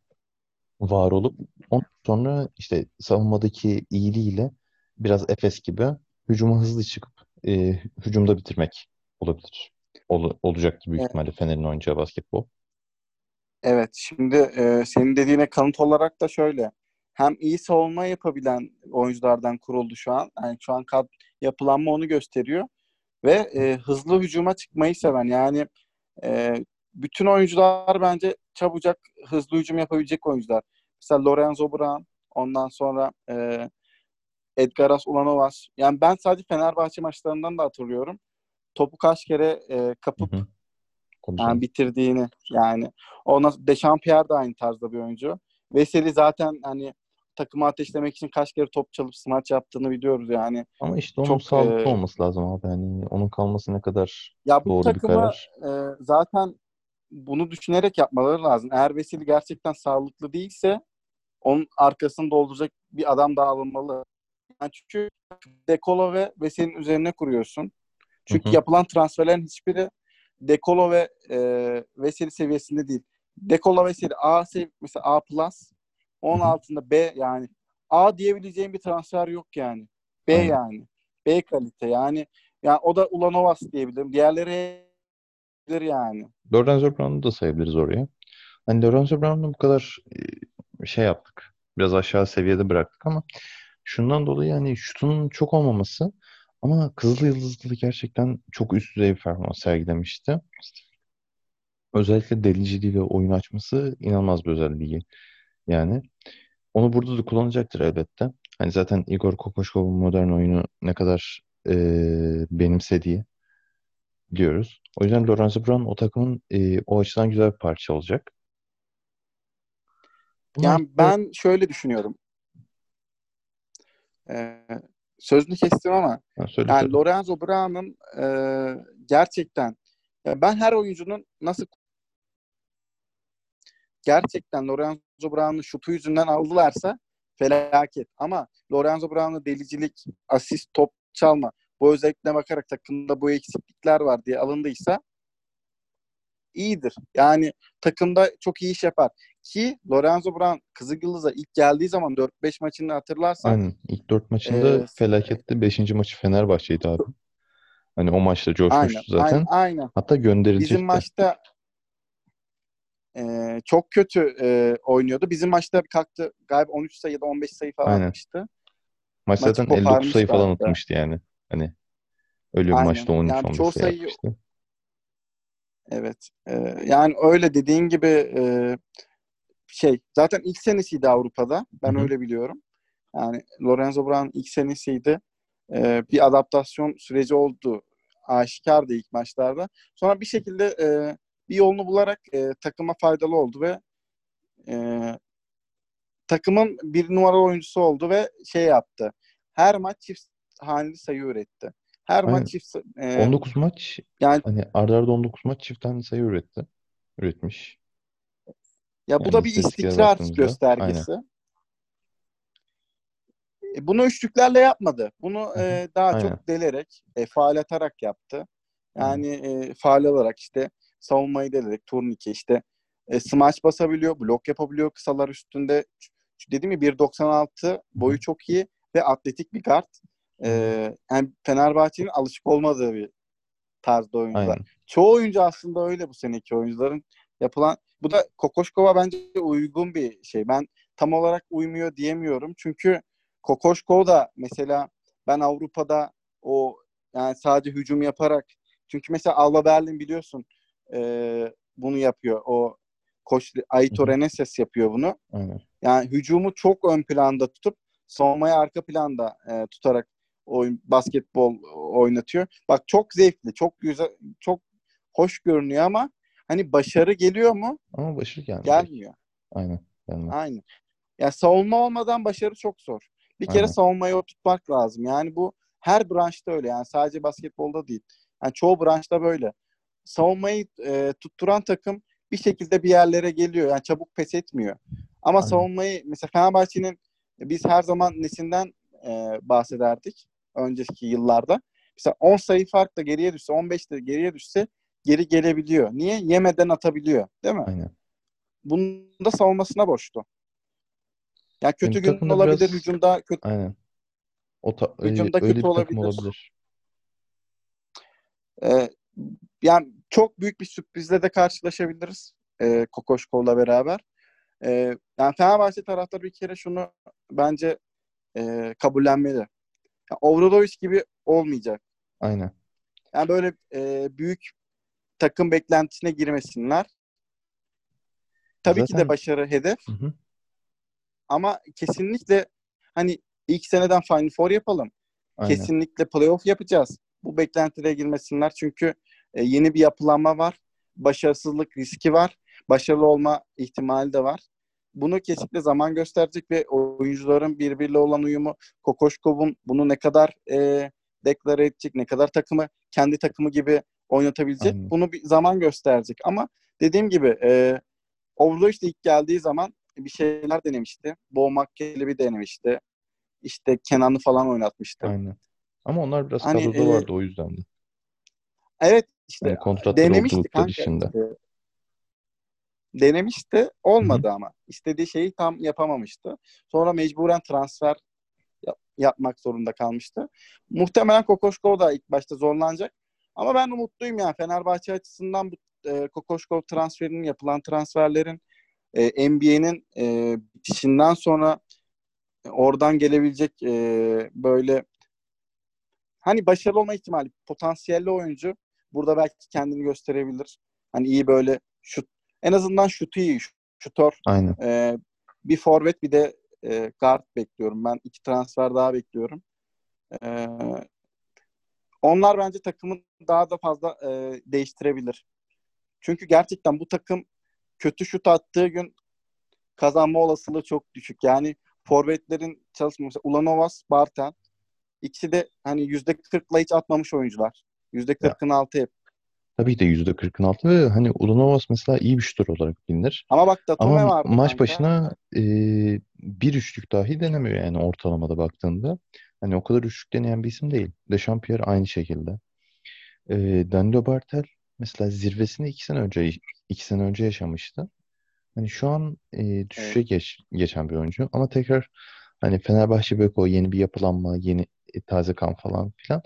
var olup ondan sonra işte savunmadaki iyiliğiyle biraz Efes gibi hücuma hızlı çıkıp e, hücumda bitirmek olabilir. Ol, olacaktır büyük evet. ihtimalle Fener'in oynayacağı basketbol. Evet. Şimdi e, senin dediğine kanıt olarak da şöyle. Hem iyi savunma yapabilen oyunculardan kuruldu şu an. Yani şu an kad yapılanma onu gösteriyor. Ve e, hızlı hücuma çıkmayı seven yani e, bütün oyuncular bence çabucak hızlı hücum yapabilecek oyuncular. Mesela Lorenzo Brown, ondan sonra e, Edgaras Ulanovas. Yani ben sadece Fenerbahçe maçlarından da hatırlıyorum. Topu kaç kere e, kapıp hı hı. yani bitirdiğini yani. Ondan Dechampierre de aynı tarzda bir oyuncu. Veseli zaten hani takımı ateşlemek için kaç kere top çalıp smaç yaptığını biliyoruz yani. Ama işte onun çok, sağlıklı e, olması lazım abi. Yani onun kalması ne kadar ya bu doğru takımı, bir karar. E, zaten bunu düşünerek yapmaları lazım. Eğer Veseli gerçekten sağlıklı değilse onun arkasını dolduracak bir adam daha alınmalı. Yani çünkü Dekolo ve Veseli'nin üzerine kuruyorsun. Çünkü hı hı. yapılan transferlerin hiçbiri Dekolo ve e, Veseli seviyesinde değil. Dekolo Veseli A sev mesela A plus onun hı hı. altında B yani A diyebileceğim bir transfer yok yani. B Aynen. yani. B kalite yani. Yani o da Ulanovas diyebilirim. Diğerleri yani. Lorenzo Brown'u da sayabiliriz oraya. Hani Lorenzo Brown'u bu kadar şey yaptık. Biraz aşağı seviyede bıraktık ama şundan dolayı yani şutunun çok olmaması ama Kızıl Yıldız'da gerçekten çok üst düzey bir performans sergilemişti. Özellikle deliciliği ve oyun açması inanılmaz bir özelliği. Yani onu burada da kullanacaktır elbette. Hani zaten Igor Kokoşkov'un modern oyunu ne kadar e, benimsediği biliyoruz. O yüzden Lorenzo Brown o takımın e, o açıdan güzel bir parça olacak. Yani ben şöyle düşünüyorum. Ee, sözünü kestim ama ha, söyle, yani söyle. Lorenzo Brown'un e, gerçekten ya ben her oyuncunun nasıl gerçekten Lorenzo Brown'un şutu yüzünden aldılarsa felaket. Ama Lorenzo Brown'un delicilik, asist, top çalma bu özellikle bakarak takımda bu eksiklikler var diye alındıysa iyidir. Yani takımda çok iyi iş yapar. Ki Lorenzo Brown Kızılyıldız'a ilk geldiği zaman 4-5 maçını hatırlarsan. Aynen. İlk 4 maçında e, felaketli. 5. maçı Fenerbahçe'ydi abi. Hani o maçta coşmuştu aynen, zaten. Aynen, aynen. Hatta gönderilecekti. Bizim maçta e, çok kötü e, oynuyordu. Bizim maçta kalktı galiba 13 sayı ya da 15 sayı falan aynen. atmıştı. Maç zaten 59 sayı falan atmıştı yani. Hani öyle bir aynen. maçta 13-15 yani sayı sayı atmıştı. Evet. E, yani öyle dediğin gibi e, şey zaten ilk senesiydi Avrupa'da. Ben Hı-hı. öyle biliyorum. Yani Lorenzo Brown ilk senesiydi. E, bir adaptasyon süreci oldu. Aşikardı ilk maçlarda. Sonra bir şekilde e, bir yolunu bularak e, takıma faydalı oldu ve e, takımın bir numaralı oyuncusu oldu ve şey yaptı. Her maç çift haneli sayı üretti. Her Aynen. maç çift e, 19 maç yani hani arda arda 19 maç çift tane sayı üretti. Üretmiş. Ya bu yani da bir istikrar göstergesi. Aynen. E, bunu üçlüklerle yapmadı. Bunu e, daha Aynen. çok delerek, e, faal atarak yaptı. Yani e, faal olarak işte savunmayı delerek turnike işte e, smaç basabiliyor, blok yapabiliyor kısalar üstünde. Dedim ya 1.96 boyu çok iyi ve atletik bir guard. E, yani Fenerbahçe'nin alışık olmadığı bir tarzda oyuncular. Aynen. Çoğu oyuncu aslında öyle bu seneki oyuncuların yapılan. Bu da Kokoşkova bence uygun bir şey. Ben tam olarak uymuyor diyemiyorum. Çünkü Kokoşkov da mesela ben Avrupa'da o yani sadece hücum yaparak çünkü mesela Alba Berlin biliyorsun e, bunu yapıyor. O Koç Aitor Eneses yapıyor bunu. Aynen. Yani hücumu çok ön planda tutup savunmayı arka planda e, tutarak oyun basketbol oynatıyor. Bak çok zevkli, çok güzel, çok hoş görünüyor ama hani başarı geliyor mu? Ama başarı gelmiyor. Gelmiyor. Aynen. Gelmiyor. Aynen. Ya savunma olmadan başarı çok zor. Bir kere Aynen. savunmayı oturtmak lazım. Yani bu her branşta öyle. Yani sadece basketbolda değil. Yani çoğu branşta böyle. Savunmayı e, tutturan takım bir şekilde bir yerlere geliyor. Yani çabuk pes etmiyor. Ama Aynen. savunmayı mesela Fenerbahçe'nin biz her zaman nesinden e, bahsederdik önceki yıllarda. Mesela 10 sayı farkla geriye düşse, 15 de geriye düşse geri gelebiliyor. Niye? Yemeden atabiliyor. Değil mi? Aynen. Bunun da savunmasına boştu. Yani kötü Benim gün olabilir biraz... hücumda kötü. Aynen. O ta... hücumda öyle, kötü olabilir. olabilir. Ee, yani çok büyük bir sürprizle de karşılaşabiliriz. E, Kokoşkov'la beraber. E, yani Fenerbahçe taraftarı bir kere şunu bence e, kabullenmeli. Yani Obradovic gibi olmayacak. Aynen. Yani böyle e, büyük takım beklentisine girmesinler. Tabii Zaten... ki de başarı hedef. Hı hı. Ama kesinlikle hani ilk seneden Final Four yapalım. Aynen. Kesinlikle playoff yapacağız. Bu beklentilere girmesinler. Çünkü e, yeni bir yapılanma var. Başarısızlık riski var. Başarılı olma ihtimali de var. Bunu kesinlikle zaman gösterecek ve oyuncuların birbiriyle olan uyumu Kokoşkov'un bunu ne kadar e, deklare edecek, ne kadar takımı kendi takımı gibi oynatabilecek. Aynen. Bunu bir zaman gösterecek. Ama dediğim gibi e, Overwatch ilk geldiği zaman bir şeyler denemişti. Bo bir denemişti. İşte Kenan'ı falan oynatmıştı. Aynen. Ama onlar biraz hani, kadroda e, vardı o yüzden de. Evet işte yani kontratlar denemişti kanka. Dışında. Işte. Denemişti. Olmadı Hı-hı. ama. istediği şeyi tam yapamamıştı. Sonra mecburen transfer yapmak zorunda kalmıştı. Muhtemelen Kokoşkov da ilk başta zorlanacak. Ama ben umutluyum yani Fenerbahçe açısından bu e, Kokoşkov transferinin yapılan transferlerin e, NBA'nin e, bitişinden sonra oradan gelebilecek e, böyle hani başarılı olma ihtimali potansiyelli oyuncu burada belki kendini gösterebilir. Hani iyi böyle şut en azından şutu iyi şutör. Aynen. E, bir forvet bir de e, guard bekliyorum. Ben iki transfer daha bekliyorum. E, onlar bence takımı daha da fazla e, değiştirebilir. Çünkü gerçekten bu takım kötü şut attığı gün kazanma olasılığı çok düşük. Yani forvetlerin çalışması Ulanovas, Bartel ikisi de hani yüzde kırkla hiç atmamış oyuncular. Yüzde kırkın altı hep. Tabii de yüzde kırkın altı ve hani Ulanovas mesela iyi bir şutör olarak bilinir. Ama bak Datome Ama vardı maç kanka. başına e, bir üçlük dahi denemiyor yani ortalamada baktığında. Hani o kadar üçlük deneyen bir isim değil. Dechampierre aynı şekilde. E, Danilo Bartel mesela zirvesini iki sene önce iki sene önce yaşamıştı. Hani şu an e, düşüşe evet. geç, geçen bir oyuncu ama tekrar hani Fenerbahçe Beko yeni bir yapılanma, yeni e, taze kan falan filan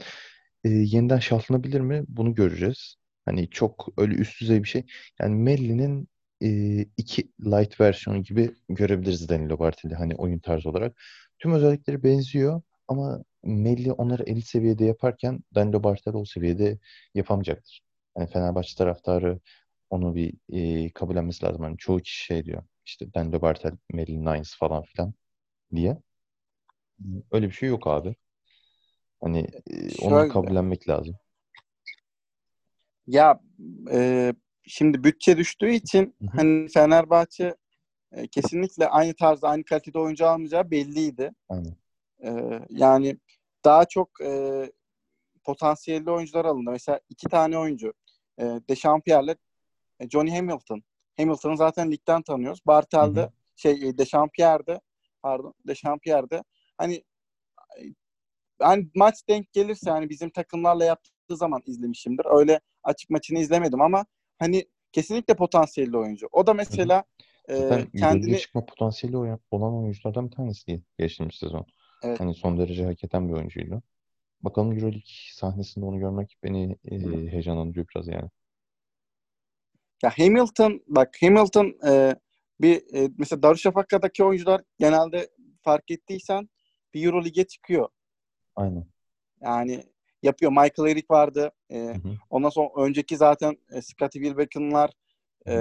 e, yeniden şahlanabilir mi? Bunu göreceğiz. Hani çok öyle üst düzey bir şey. Yani Melli'nin e, iki light versiyonu gibi görebiliriz Danilo Bartel'i hani oyun tarzı olarak. Tüm özellikleri benziyor ama Melli onları elit seviyede yaparken Danilo Bartel o seviyede yapamayacaktır. Yani Fenerbahçe taraftarı onu bir e, kabullenmesi lazım. Hani çoğu kişi şey diyor. İşte Danilo Bartel, Melly Nines falan filan diye. Öyle bir şey yok abi. Hani e, onu kabullenmek lazım. Ya e, şimdi bütçe düştüğü için Hı-hı. hani Fenerbahçe e, kesinlikle aynı tarzda aynı kalitede oyuncu almayacağı belliydi. Aynen. E, yani daha çok e, potansiyelli oyuncular alındı. Mesela iki tane oyuncu. E, Dechampierre'le e, Johnny Hamilton. Hamilton'ı zaten ligden tanıyoruz. Bartel'de şey e, Dechampierre'de pardon Dechampierre'de hani hani maç denk gelirse hani bizim takımlarla yaptığı zaman izlemişimdir. Öyle açık maçını izlemedim ama hani kesinlikle potansiyelli oyuncu. O da mesela Zaten e, kendini çıkma potansiyeli olan oyunculardan bir tanesi geçtiğimiz sezon. Evet. Hani son derece hak eden bir oyuncuydu. Bakalım Euroleague sahnesinde onu görmek beni e, heyecanlandırıyor biraz yani. Ya Hamilton bak Hamilton e, bir e, mesela Darüşşafaka'daki oyuncular genelde fark ettiysen bir Euro Lig'e çıkıyor. Aynen. Yani yapıyor. Michael Eric vardı. E, hı hı. Ondan sonra önceki zaten e, Scottie Wilbeck'ınlar e,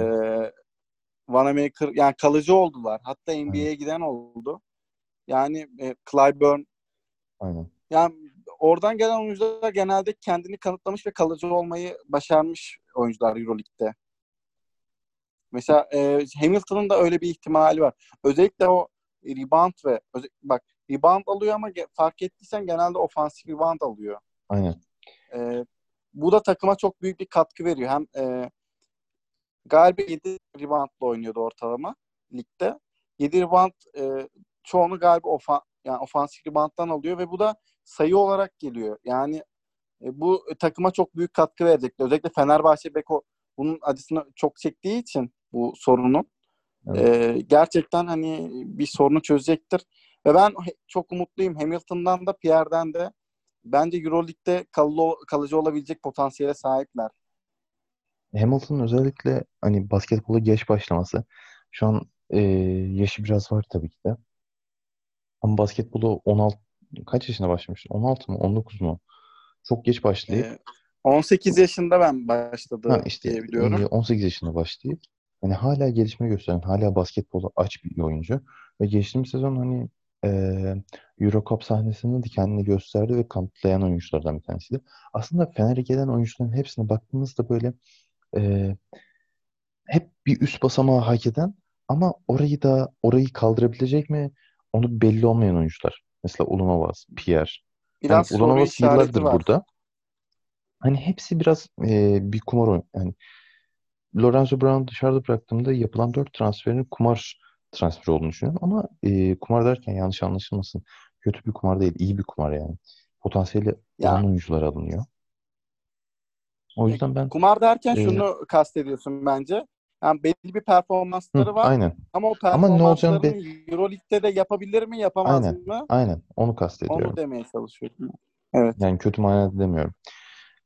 Vanamaker yani kalıcı oldular. Hatta NBA'ye giden oldu. Yani e, Clyburn Aynen. Yani oradan gelen oyuncular genelde kendini kanıtlamış ve kalıcı olmayı başarmış oyuncular EuroLeague'de. Mesela e, Hamilton'ın da öyle bir ihtimali var. Özellikle o rebound ve bak rebound alıyor ama fark ettiysen genelde ofansif rebound alıyor. Aynen. E, bu da takıma çok büyük bir katkı veriyor. Hem e, galiba 7 reboundla oynuyordu ortalama ligde. 7 rebound e, çoğunu galiba ofa, yani ofansif rebounddan alıyor ve bu da sayı olarak geliyor. Yani e, bu takıma çok büyük katkı verecek. Özellikle Fenerbahçe Beko bunun acısını çok çektiği için bu sorunu evet. e, gerçekten hani bir sorunu çözecektir. Ve ben çok umutluyum Hamilton'dan da Pierre'den de. Bence Euroleague'de kalı, kalıcı olabilecek potansiyele sahipler. Hamilton özellikle hani basketbola geç başlaması. Şu an e, yaşı biraz var tabii ki de. Ama basketbolu 16 kaç yaşında başlamış? 16 mı? 19 mu? Çok geç başlayıp ee, 18 yaşında ben başladı ha, işte, diye biliyorum. 18 yaşında başlayıp hani hala gelişme gösteren, hala basketbolu aç bir oyuncu. Ve geçtiğimiz sezon hani e, Euro Cup sahnesinde de kendini gösterdi ve kanıtlayan oyunculardan bir tanesiydi. Aslında Fener'e gelen oyuncuların hepsine baktığımızda böyle e, hep bir üst basamağı hak eden ama orayı da orayı kaldırabilecek mi onu belli olmayan oyuncular. Mesela Ulunovas, Pierre. Biraz hani Ulunovas yıllardır var. burada. Hani hepsi biraz e, bir kumar oyun. Yani Lorenzo Brown dışarıda bıraktığımda yapılan dört transferin kumar transferi olduğunu düşünüyorum. Ama e, kumar derken yanlış anlaşılmasın. Kötü bir kumar değil, iyi bir kumar yani. Potansiyeli ya. olan oyuncular alınıyor. O yüzden ben... Kumar derken e, şunu kastediyorsun bence. Yani belli bir performansları Hı, var. Aynen. Ama o performanslarını ama ne be... Euroleague'de de yapabilir mi, yapamaz aynen, mı? Aynen. Onu kastediyorum. Onu demeye çalışıyorum. Evet. Yani kötü manada demiyorum.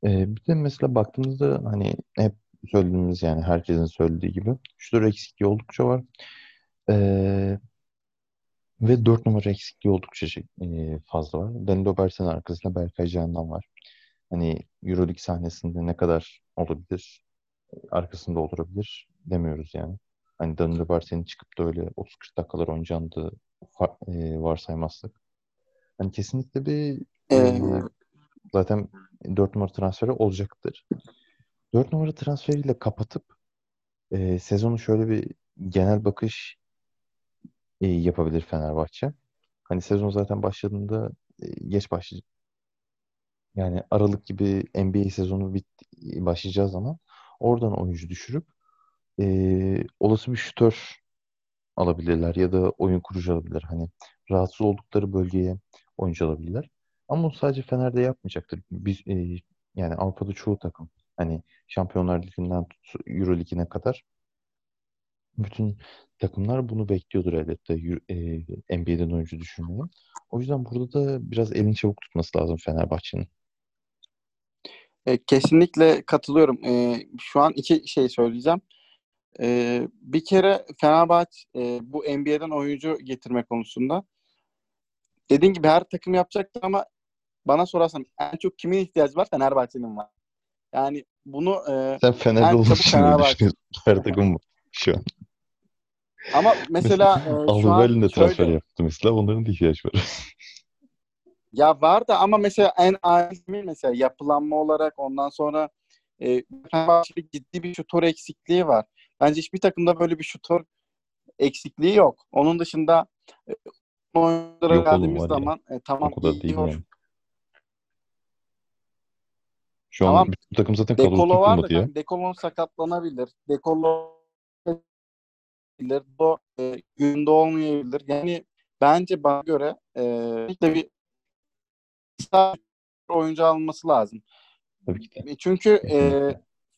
Ee, bir de mesela baktığımızda hani hep söylediğimiz yani herkesin söylediği gibi şutör eksikliği oldukça var. Ee, ve 4 numara eksikliği oldukça şey, e, fazla var. Danilo Bersen arkasında Berkay Can'dan var. Hani Euroleague sahnesinde ne kadar olabilir? Arkasında olabilir demiyoruz yani. Hani Danilo Bersen'in çıkıp da öyle 30-40 dakikalar oynayacağını da e, varsaymazsak. Hani kesinlikle bir e, zaten 4 numara transferi olacaktır. 4 numara transferiyle kapatıp e, sezonu şöyle bir genel bakış e, yapabilir Fenerbahçe. Hani sezon zaten başladığında e, geç başlayacak. Yani Aralık gibi NBA sezonu bit başlayacağı zaman oradan oyuncu düşürüp e, olası bir şütör alabilirler ya da oyun kurucu alabilirler. Hani rahatsız oldukları bölgeye oyuncu alabilirler. Ama bunu sadece Fener'de yapmayacaktır. Biz e, yani Avrupa'da çoğu takım hani Şampiyonlar Ligi'nden Euro Ligi'ne kadar bütün takımlar bunu bekliyordur elbette e, NBA'den oyuncu düşürmeyi. O yüzden burada da biraz elini çabuk tutması lazım Fenerbahçe'nin. E, kesinlikle katılıyorum. Şu an iki şey söyleyeceğim. E, bir kere Fenerbahçe e, bu NBA'den oyuncu getirme konusunda dediğin gibi her takım yapacaktır ama bana sorarsan en çok kimin ihtiyacı var? Fenerbahçe'nin var. Yani bunu e, Sen Fener'de olduğun için düşünüyorsun? Her takım mı şu an? Ama mesela, e, şu an de transfer şöyle, yaptı mesela. Onların da ihtiyaç var. ya var da ama mesela en acil mesela yapılanma olarak ondan sonra e, Fenerbahçe'de ciddi bir şutör eksikliği var. Bence hiçbir takımda böyle bir şutör eksikliği yok. Onun dışında e, oyunculara geldiğimiz zaman e, tamam o kadar değil yani. Şu tamam. an bütün takım zaten var da ya. Dekolo sakatlanabilir. Dekolo olmayabilir. O e, günde olmayabilir. Yani bence bana göre e, bir oyuncu alınması lazım. Tabii ki de. Çünkü e,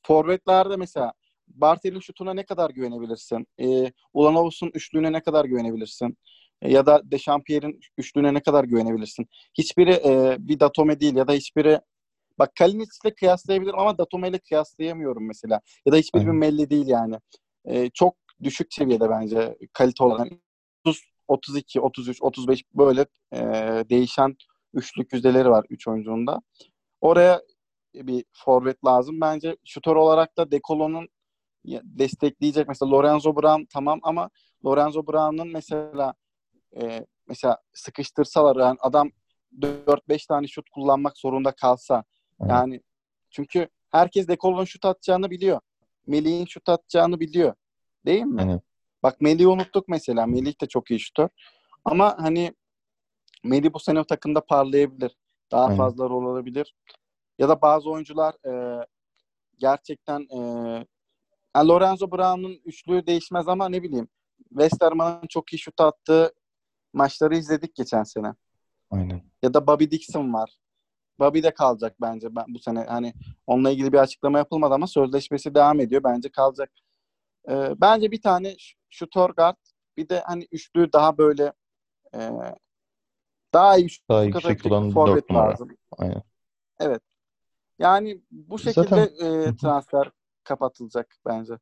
forvetlerde mesela Bartel'in şutuna ne kadar güvenebilirsin? E, Ulanovs'un üçlüğüne ne kadar güvenebilirsin? E, ya da Dechampierre'in üçlüğüne ne kadar güvenebilirsin? Hiçbiri e, bir Datome değil ya da hiçbiri Bak Kalinic'le kıyaslayabilirim ama Datome ile kıyaslayamıyorum mesela. Ya da hiçbir bir Melli değil yani. E, çok düşük seviyede bence kalite olarak. 30, 32, 33, 35 böyle e, değişen üçlük yüzdeleri var üç oyuncunun da. Oraya bir forvet lazım. Bence şutör olarak da Dekolo'nun destekleyecek. Mesela Lorenzo Brown tamam ama Lorenzo Brown'un mesela e, mesela sıkıştırsalar yani adam 4-5 tane şut kullanmak zorunda kalsa yani çünkü herkes Dekolo'nun şut atacağını biliyor. Melih'in şut atacağını biliyor. Değil mi? Evet. Bak Melih'i unuttuk mesela. Melih de çok iyi şutör. Ama hani Melih bu sene o takımda parlayabilir. Daha Aynen. fazla rol alabilir. Ya da bazı oyuncular e, gerçekten e, yani Lorenzo Brown'un üçlüğü değişmez ama ne bileyim Westerman'ın çok iyi şut attığı maçları izledik geçen sene. Aynen. Ya da Bobby Dixon var. Bobby de kalacak bence ben bu sene. Hani onunla ilgili bir açıklama yapılmadı ama sözleşmesi devam ediyor. Bence kalacak. Ee, bence bir tane şutör guard bir de hani üçlüğü daha böyle e, daha iyi daha yüksek olan forvet lazım. Aynen. Evet. Yani bu şekilde Zaten... e, transfer kapatılacak bence.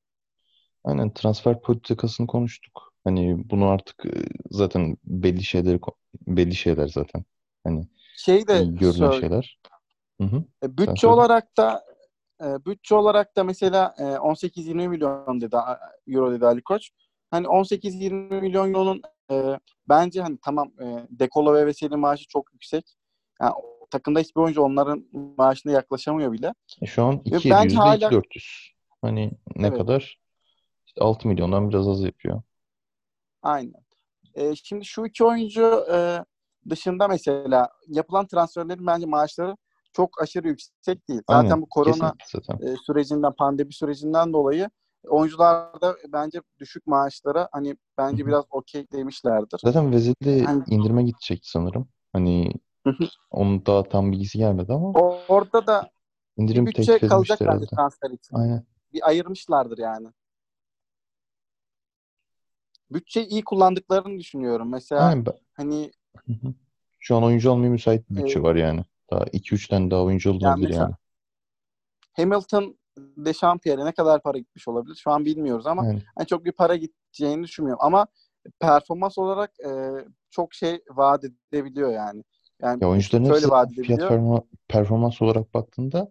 Aynen transfer politikasını konuştuk. Hani bunu artık e, zaten belli şeyleri belli şeyler zaten. Hani şey de görünen söyle. şeyler. Hı hı. E, bütçe olarak da e, bütçe olarak da mesela e, 18-20 milyon dedi euro dedi Ali Koç. Hani 18-20 milyon euronun e, bence hani tamam e, Dekolo ve Veseli maaşı çok yüksek. Yani takımda hiçbir oyuncu onların maaşına yaklaşamıyor bile. E şu an 2 bence hala... 400. Hani ne evet. kadar? İşte 6 milyondan biraz az yapıyor. Aynen. E, şimdi şu iki oyuncu e, dışında mesela yapılan transferlerin bence maaşları çok aşırı yüksek değil. Zaten Aynen. bu korona zaten. E, sürecinden, pandemi sürecinden dolayı oyuncular da bence düşük maaşlara hani bence Hı-hı. biraz okey demişlerdir. Zaten Vezil'de yani, indirime gidecek sanırım. Hani onun daha tam bilgisi gelmedi ama. Orada da indirim bir bütçe kalacak bence transfer için. Aynen. Bir ayırmışlardır yani. Bütçe iyi kullandıklarını düşünüyorum. Mesela Aynen. hani şu an oyuncu almaya müsait bir bütçe e, var yani. Daha 2-3 tane daha oyuncu olabilir yani. yani. Hamilton Dechampierre ne kadar para gitmiş olabilir? Şu an bilmiyoruz ama evet. yani çok bir para gideceğini düşünmüyorum. Ama performans olarak e, çok şey vaat edebiliyor yani. Yani ya oyuncuların fiyat performa, performans olarak baktığında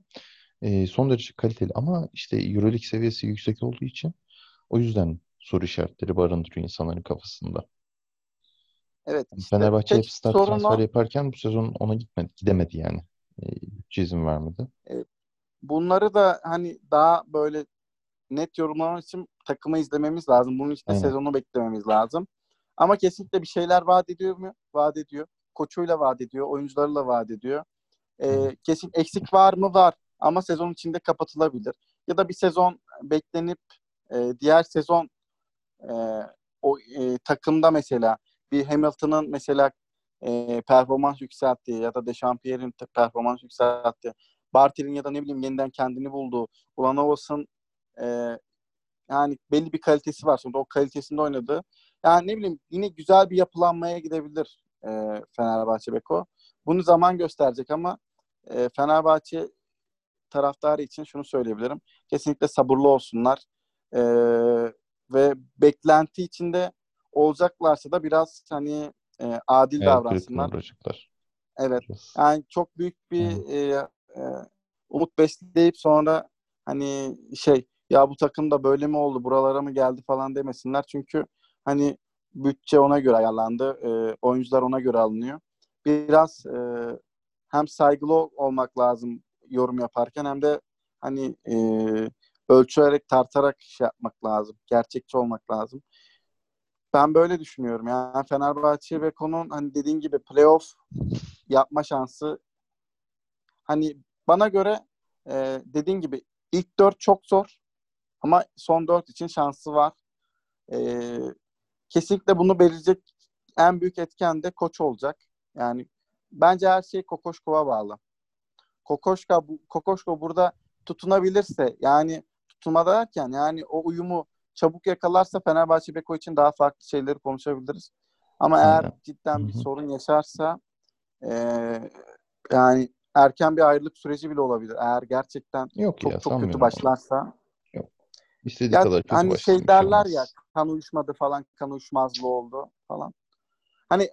e, son derece kaliteli ama işte Euroleague seviyesi yüksek olduğu için o yüzden soru işaretleri barındırıyor insanların kafasında. Evet. Işte Fenerbahçe hep star sorunu... transfer yaparken bu sezon ona gitmedi, gidemedi yani. E, izin vermedi. Evet. Bunları da hani daha böyle net yorumlamak için takımı izlememiz lazım. Bunun için de sezonu beklememiz lazım. Ama kesinlikle bir şeyler vaat ediyor mu? Vaat ediyor. Koçuyla vaat ediyor. Oyuncularıyla vaat ediyor. Ee, kesin eksik var mı? Var. Ama sezon içinde kapatılabilir. Ya da bir sezon beklenip e, diğer sezon e, o e, takımda mesela bir Hamilton'ın mesela e, performans yükselttiği ya da Dechampierre'in performans yükselttiği Bartel'in ya da ne bileyim yeniden kendini bulduğu Ulanovas'ın e, yani belli bir kalitesi var. Sonra o kalitesinde oynadı. Yani ne bileyim yine güzel bir yapılanmaya gidebilir e, Fenerbahçe Beko. Bunu zaman gösterecek ama e, Fenerbahçe taraftarı için şunu söyleyebilirim. Kesinlikle sabırlı olsunlar. E, ve beklenti içinde olacaklarsa da biraz hani e, adil evet, davransınlar. Evet. Yani çok büyük bir e, e, umut besleyip sonra hani şey ya bu takım da böyle mi oldu buralara mı geldi falan demesinler. Çünkü hani bütçe ona göre ayarlandı. E, oyuncular ona göre alınıyor. Biraz e, hem saygılı olmak lazım yorum yaparken hem de hani e, ölçerek tartarak şey yapmak lazım. Gerçekçi olmak lazım. Ben böyle düşünüyorum. Yani Fenerbahçe ve konun hani dediğin gibi playoff yapma şansı hani bana göre e, dediğin gibi ilk dört çok zor ama son dört için şansı var. E, kesinlikle bunu belirleyecek en büyük etken de koç olacak. Yani bence her şey Kokoşkov'a bağlı. Kokoşka Kokoşko burada tutunabilirse yani tutunma derken yani o uyumu çabuk yakalarsa Fenerbahçe Beko için daha farklı şeyleri konuşabiliriz. Ama Aynen. eğer cidden Hı-hı. bir sorun yaşarsa e, yani erken bir ayrılık süreci bile olabilir. Eğer gerçekten Yok çok ya, çok kötü başlarsa. Yok. İstediği ya, kadar kötü Hani şey derler ya kan uyuşmadı falan, kan uyuşmazlığı oldu falan. Hani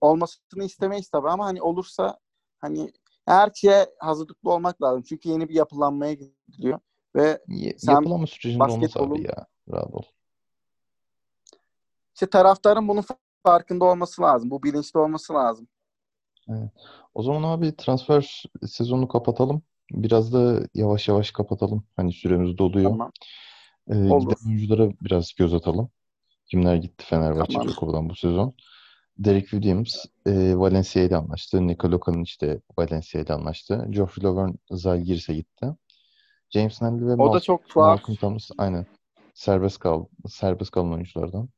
olmasını istemeyiz tabii ama hani olursa hani her şeye hazırlıklı olmak lazım. Çünkü yeni bir yapılanmaya gidiliyor. Ve y- sen yapılanma sürecinde olmaz abi ya. Ol. İşte taraftarın bunun farkında olması lazım. Bu bilinçli olması lazım. Evet. O zaman abi transfer sezonunu kapatalım. Biraz da yavaş yavaş kapatalım. Hani süremiz doluyor. Tamam. Ee, giden oyunculara biraz göz atalım. Kimler gitti Fenerbahçe tamam. bu sezon. Derek Williams e, Valencia ile anlaştı. Nikola işte Valencia ile anlaştı. Geoffrey Lauvergne Zalgiris'e gitti. James Nelly ve o Mal- da çok tuhaf. Malcolm Thomas aynen. Serbest kal serbest kalan oyunculardan.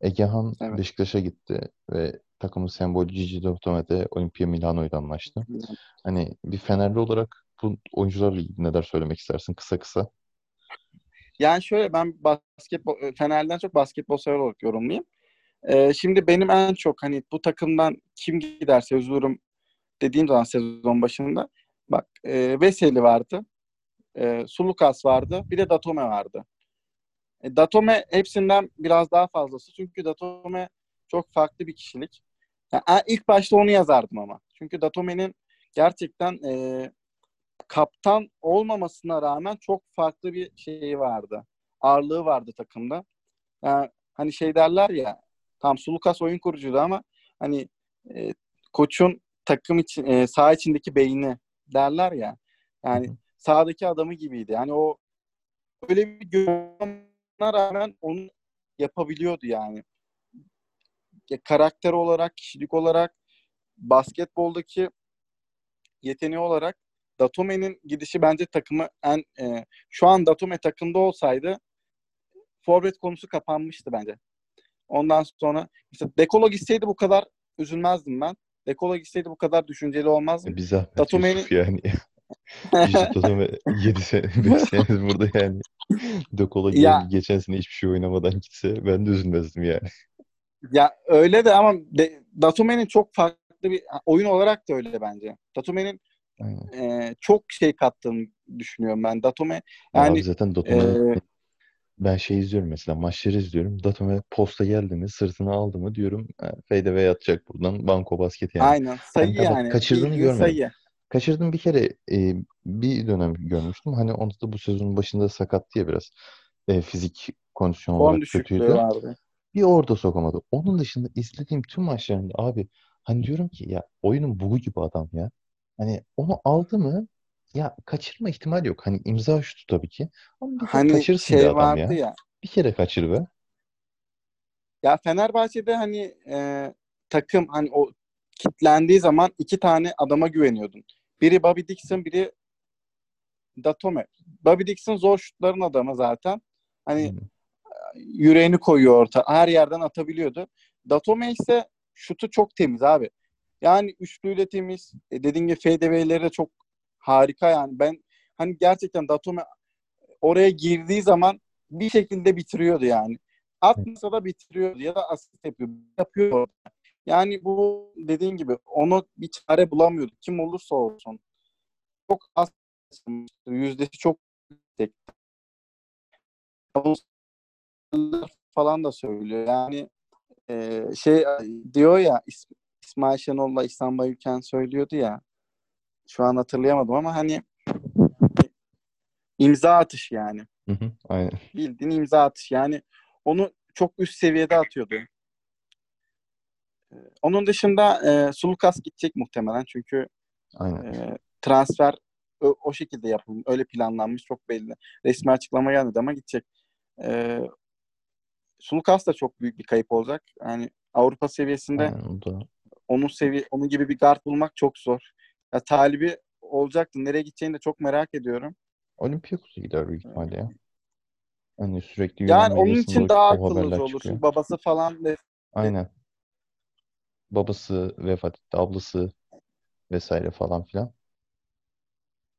Egehan evet. Beşiktaş'a gitti ve takımın sembolü Gigi Dottome'de Olimpia Milano ile anlaştı. Hani bir Fenerli olarak bu oyuncularla ilgili neler söylemek istersin kısa kısa? Yani şöyle ben basketbol Fener'den çok basketbol sever olarak yorumlayayım. Ee, şimdi benim en çok hani bu takımdan kim giderse üzülürüm dediğim zaman sezon başında bak e, Veseli vardı. E, Sulukas vardı. Bir de Datome vardı. E, Datome hepsinden biraz daha fazlası. Çünkü Datome çok farklı bir kişilik. Yani ilk başta onu yazardım ama. Çünkü Datome'nin gerçekten e, kaptan olmamasına rağmen çok farklı bir şeyi vardı. Ağırlığı vardı takımda. Yani hani şey derler ya tam Sulukas oyun kurucuydu ama hani e, koçun takım için e, saha içindeki beyni derler ya. Yani sahadaki adamı gibiydi. Yani o öyle bir görünme rağmen onu yapabiliyordu yani. Ya, karakter olarak, kişilik olarak, basketboldaki yeteneği olarak Datome'nin gidişi bence takımı en e, şu an Datome takımda olsaydı forvet konusu kapanmıştı bence. Ondan sonra işte Dekolo gitseydi bu kadar üzülmezdim ben. Dekolo gitseydi bu kadar düşünceli olmazdım. E, bir zahmet Datome'nin... yani. Yusuf Datome 7 sene, 5 senedir burada yani. Dekolo ya, geçen sene hiçbir şey oynamadan gitse ben de üzülmezdim yani. Ya öyle de ama de, Datome'nin çok farklı bir oyun olarak da öyle bence. Datome'nin e, çok şey kattığını düşünüyorum ben. Datome yani Abi zaten Datome e, ben şey izliyorum mesela maçları izliyorum. Datome posta geldi mi sırtını aldı mı diyorum fade ve atacak buradan banko basket yani. Aynen sayı yani. yani. Kaçırdığını görmedim. Sayı. Kaçırdım bir kere e, bir dönem görmüştüm. Hani onda da bu sezonun başında sakat diye biraz e, fizik kondisyon olarak kötüydü. Vardı. Bir orada sokamadı. Onun dışında izlediğim tüm maçlarında abi hani diyorum ki ya oyunun bugu gibi adam ya. Hani onu aldı mı ya kaçırma ihtimal yok. Hani imza şutu tabii ki. Ama bir hani kaçırsın şey adam vardı ya. ya. Bir kere kaçır be. Ya Fenerbahçe'de hani e, takım hani o kitlendiği zaman iki tane adama güveniyordun. Biri Bobby Dixon, biri Datome. Bobby Dixon zor şutların adamı zaten. Hani hmm. yüreğini koyuyor orta. Her yerden atabiliyordu. Datome ise şutu çok temiz abi. Yani üçlüyle temiz. E dediğim gibi fadeaway'leri de çok harika yani. Ben hani gerçekten Datome oraya girdiği zaman bir şekilde bitiriyordu yani. Atmasa da bitiriyordu ya da asist yapıyor. Yapıyor. Yani bu dediğin gibi onu bir çare bulamıyordu. Kim olursa olsun. Çok az yüzdesi çok yüksek. falan da söylüyor. Yani e, şey diyor ya İsmail Şenol'la İhsan Bayülken söylüyordu ya. Şu an hatırlayamadım ama hani imza atış yani. Hı hı, aynen. Bildiğin imza atış. Yani onu çok üst seviyede atıyordu. Ee, onun dışında e, Sulukas gidecek muhtemelen çünkü Aynen. E, transfer o, o şekilde yapılmış. Öyle planlanmış çok belli. Resmi açıklama gelmedi ama gidecek. E, Sulukas da çok büyük bir kayıp olacak. Yani Avrupa seviyesinde Aynen, onun sevi onun gibi bir guard bulmak çok zor. Ya talibi olacaktı. Nereye gideceğini de çok merak ediyorum. Olympiakos'a gider büyük ihtimalle ya. Hani sürekli yani onun için daha akıllıca olur. Çünkü babası falan de Aynen. Babası vefat etti, ablası vesaire falan filan.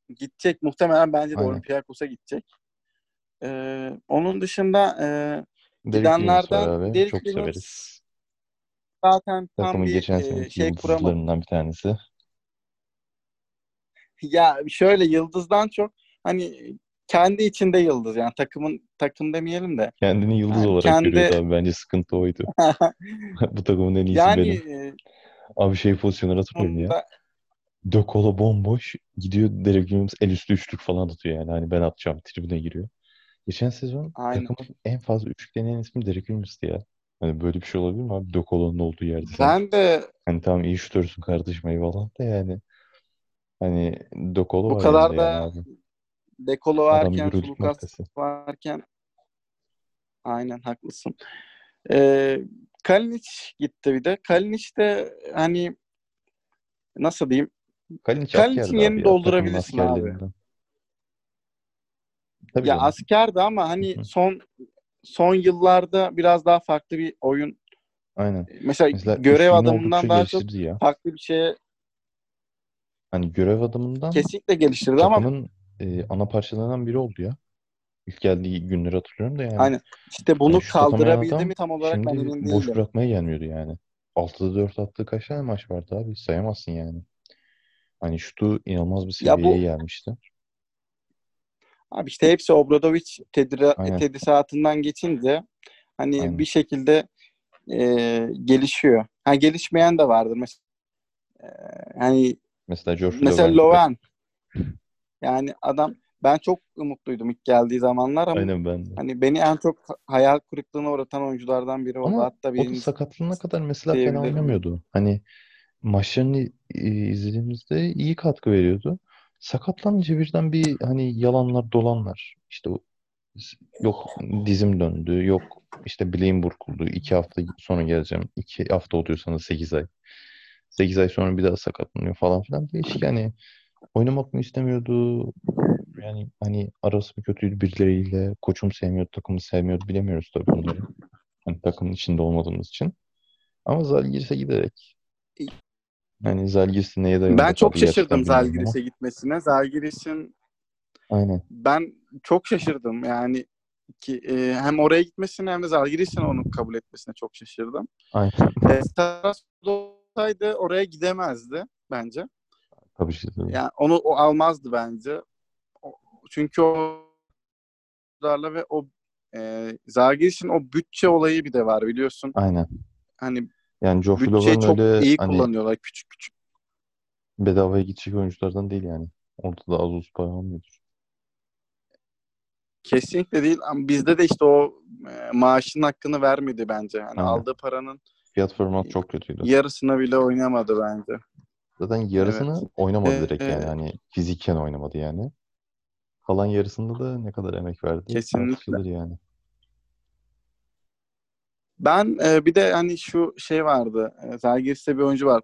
Gidecek muhtemelen bence de Aynen. Olympiakos'a gidecek. Ee, onun dışında e, gidenlerden Derek Çok severiz. Zaten tam Takımın bir geçen e, şey kuramadı. bir tanesi. Ya şöyle yıldızdan çok hani kendi içinde yıldız yani takımın takım demeyelim de. Kendini yıldız yani olarak kendi... görüyor abi bence sıkıntı oydu. Bu takımın en iyisi yani, benim. E, abi şey pozisyonları hatırlıyorum ya. De Colo bomboş gidiyor Derek Williams el üstü üçlük falan atıyor yani. Hani ben atacağım tribüne giriyor. Geçen sezon Aynen. takımın en fazla üçlük deneyen ismi Derek Williams'tı ya. Hani böyle bir şey olabilir mi abi? De Colo'nun olduğu yerde. Ben sen. de hani tamam iyi şutörsün kardeşim eyvallah da yani. Hani De Colo Bu kadar da yani Dekolo varken, Lucas varken aynen haklısın. Ee, Kalinic gitti bir de. Kalinic de hani nasıl diyeyim? Kalinic Kalinic'in yerini doldurabilirsin abi. Tabii ya canım. askerdi ama hani Hı-hı. son son yıllarda biraz daha farklı bir oyun. Aynen. Mesela, Mesela görev adamından daha çok ya. farklı bir şeye Hani görev adamından kesinlikle geliştirdi ama e, ana parçalarından biri oldu ya. İlk geldiği günleri hatırlıyorum da yani. Aynen. İşte bunu yani kaldırabildi mi tam olarak ben emin değilim. Boş bırakmaya gelmiyordu yani. 6'da 4 attığı kaç tane maç vardı abi? Sayamazsın yani. Hani şutu inanılmaz bir seviyeye bu... gelmişti. Abi işte hepsi Obradovic tedri- tedrisatından geçince hani Aynen. bir şekilde e, gelişiyor. Ha gelişmeyen de vardır mesela. E, hani mesela George mesela Loven yani adam ben çok umutluydum ilk geldiği zamanlar ama Aynen ben de. hani beni en çok hayal kırıklığına uğratan oyunculardan biri oldu. Ama Hatta o da sakatlığına kadar mesela fena oynamıyordu. Hani maçlarını izlediğimizde iyi katkı veriyordu. Sakatlanınca birden bir hani yalanlar dolanlar. İşte yok dizim döndü, yok işte bileğim burkuldu. iki hafta sonra geleceğim. iki hafta oluyor sana sekiz ay. Sekiz ay sonra bir daha sakatlanıyor falan filan. Değişik yani oynamak mı istemiyordu? Yani hani arası mı kötüydü birileriyle? Koçum sevmiyordu, takımı sevmiyordu. Bilemiyoruz tabii bunları. Hani takımın içinde olmadığımız için. Ama Zalgiris'e giderek yani Zalgiris'in neye dayanıyor? Ben çok şaşırdım Zalgiris'e gitmesine. Zalgiris'in Aynen. Ben çok şaşırdım yani ki e, hem oraya gitmesine hem de Zalgiris'in onu kabul etmesine çok şaşırdım. Aynen. E, olsaydı oraya gidemezdi bence. Tabii ki. Tabii. Yani onu o almazdı bence. O, çünkü o ve o e, Zagiris'in o bütçe olayı bir de var biliyorsun. Aynen. Hani yani Joe bütçeyi çok öyle, iyi hani, kullanıyorlar küçük küçük. Bedavaya gidecek oyunculardan değil yani. Orada da az uz para almıyordur. Kesinlikle değil ama bizde de işte o e, maaşın hakkını vermedi bence. Yani Aynen. aldığı paranın fiyat performans çok kötüydü. Yarısına bile oynamadı bence. Zaten yarısını evet. oynamadı ee, direkt yani. Hani fiziken oynamadı yani. Kalan yarısında da ne kadar emek verdi. Kesinlikle. yani. Ben e, bir de hani şu şey vardı. E, Zalgiris'te bir oyuncu var.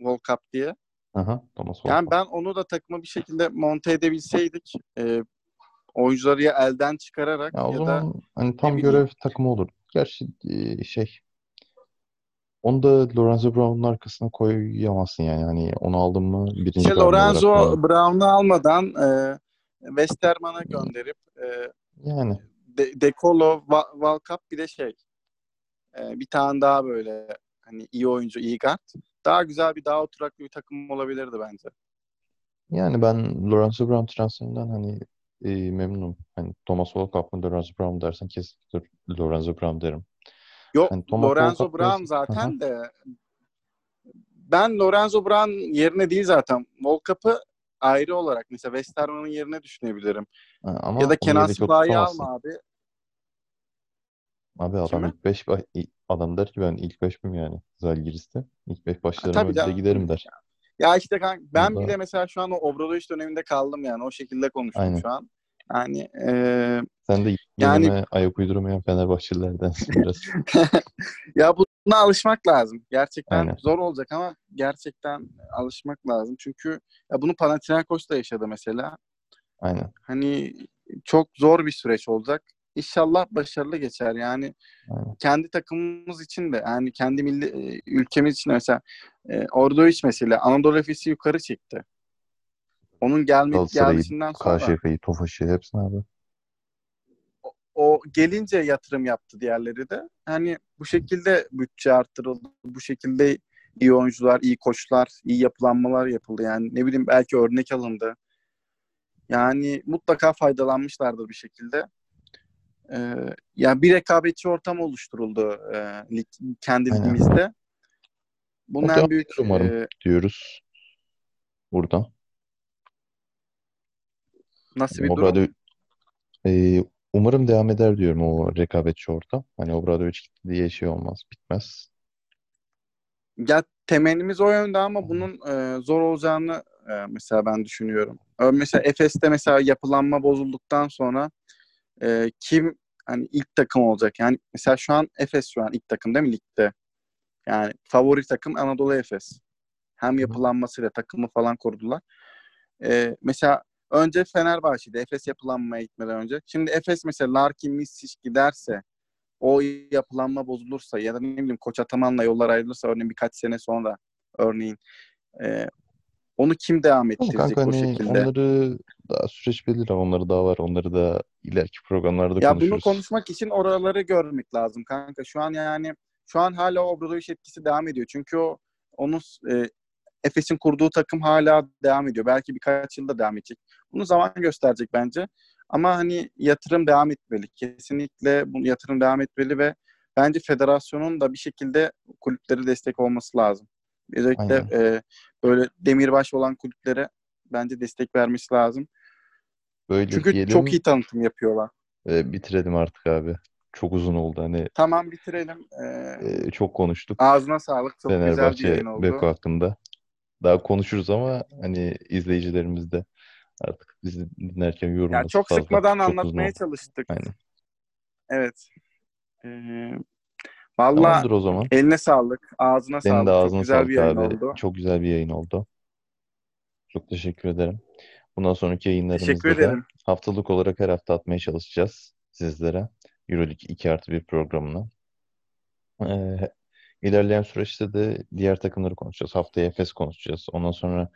Volkap diye. Aha, Thomas Volkap. Yani ben onu da takıma bir şekilde monte edebilseydik e, oyuncuları ya elden çıkararak ya, o ya zaman da hani tam görev takımı olur. Gerçi e, şey onu da Lorenzo Brown'un arkasına koyamazsın yani. Hani onu aldın mı birinci işte Lorenzo olarak Brown'u almadan e, Westerman'a gönderip e, yani De, Decolo, Valkap bir de şey e, bir tane daha böyle hani iyi oyuncu, iyi guard. Daha güzel bir daha oturaklı bir takım olabilirdi bence. Yani ben Lorenzo Brown transferinden hani e, memnunum. Hani Thomas Volkap mı Lorenzo Brown dersen kesinlikle Lorenzo Brown derim. Yok yani Lorenzo Brown zaten Aha. de ben Lorenzo Brown yerine değil zaten. Volkap'ı ayrı olarak mesela Westerman'ın yerine düşünebilirim. Ha, ama ya da Kenan Sıla'yı alma abi. Abi adam Kimi? ilk 5 adam der ki ben ilk 5 miyim yani Zalgiris'te. İlk 5 başlarım öyle giderim der. Ya işte kanka, ben Burada... bile mesela şu an o Obradoviç döneminde kaldım yani. O şekilde konuştum Aynen. şu an. Yani e, sen de yani ayak uyduramayan Fenerbahçelilerden biraz. ya buna alışmak lazım. Gerçekten Aynen. zor olacak ama gerçekten alışmak lazım. Çünkü ya bunu Panathinaikos da yaşadı mesela. Aynen. Hani çok zor bir süreç olacak. inşallah başarılı geçer. Yani Aynen. kendi takımımız için de yani kendi milli e, ülkemiz için de mesela e, Ordu mesela Anadolu Efes'i yukarı çekti. Onun gelme, gelmesinden sonra Karşıyaka'yı, Tofaş'ı hepsini abi. O, o gelince yatırım yaptı diğerleri de. Hani bu şekilde bütçe arttırıldı. Bu şekilde iyi oyuncular, iyi koçlar, iyi yapılanmalar yapıldı. Yani ne bileyim belki örnek alındı. Yani mutlaka faydalanmışlardır bir şekilde. Ee, yani bir rekabetçi ortam oluşturuldu e, lig, kendi ligimizde. Bunun en büyük umarım e, diyoruz burada. Nasıl bir Obradovic, durum? E, umarım devam eder diyorum o rekabetçi ortam. Hani Obradovic diye şey olmaz, bitmez. Ya temennimiz o yönde ama bunun e, zor olacağını e, mesela ben düşünüyorum. Mesela Efes'te mesela yapılanma bozulduktan sonra e, kim hani ilk takım olacak? Yani mesela şu an Efes şu an ilk takım değil mi ligde? Yani favori takım Anadolu Efes. Hem yapılanmasıyla takımı falan kurdular. E, mesela önce Fenerbahçe'de Efes yapılanmaya gitmeden önce. Şimdi Efes mesela Larkin Misic giderse o yapılanma bozulursa ya da ne bileyim Koç Ataman'la yollar ayrılırsa örneğin birkaç sene sonra örneğin e, onu kim devam ettirecek kanka, hani şekilde? Onları daha süreç belirli. Onları daha var. Onları da ileriki programlarda ya konuşuruz. Ya bunu konuşmak için oraları görmek lazım kanka. Şu an yani şu an hala Obradoviç etkisi devam ediyor. Çünkü o onun e, Efes'in kurduğu takım hala devam ediyor. Belki birkaç yılda devam edecek. Bunu zaman gösterecek bence. Ama hani yatırım devam etmeli. Kesinlikle bu yatırım devam etmeli ve bence federasyonun da bir şekilde kulüpleri destek olması lazım. Özellikle e, böyle demirbaş olan kulüplere bence destek vermesi lazım. Böyle Çünkü diyelim, çok iyi tanıtım yapıyorlar. E, bitirelim artık abi. Çok uzun oldu hani. Tamam bitirelim. Ee, çok konuştuk. Ağzına sağlık. Çok Fenerbahçe, güzel bir yayın oldu. Beko hakkında. Daha konuşuruz ama hani izleyicilerimiz de artık bizi dinlerken yorumlaması yani çok fazla. sıkmadan çok anlatmaya çalıştık. Aynen. Evet. Ee, Valla o zaman. eline sağlık, ağzına Senin sağlık. De ağzına çok güzel sağlık bir yayın abi. oldu. Çok güzel bir yayın oldu. Çok teşekkür ederim. Bundan sonraki yayınlarımızda da haftalık olarak her hafta atmaya çalışacağız sizlere. Euroleague 2 artı 1 programını. Ee, ilerleyen süreçte de diğer takımları konuşacağız. Haftaya Efes konuşacağız. Ondan sonra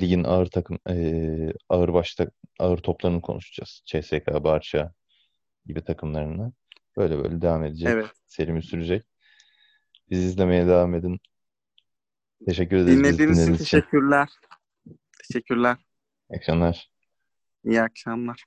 ligin ağır takım e, ağır başta ağır toplarını konuşacağız. CSK, Barça gibi takımlarını. Böyle böyle devam edecek. Evet. Serimiz sürecek. Bizi izlemeye devam edin. Teşekkür ederiz. Dinlediğiniz için teşekkürler. Teşekkürler. İyi akşamlar. İyi akşamlar.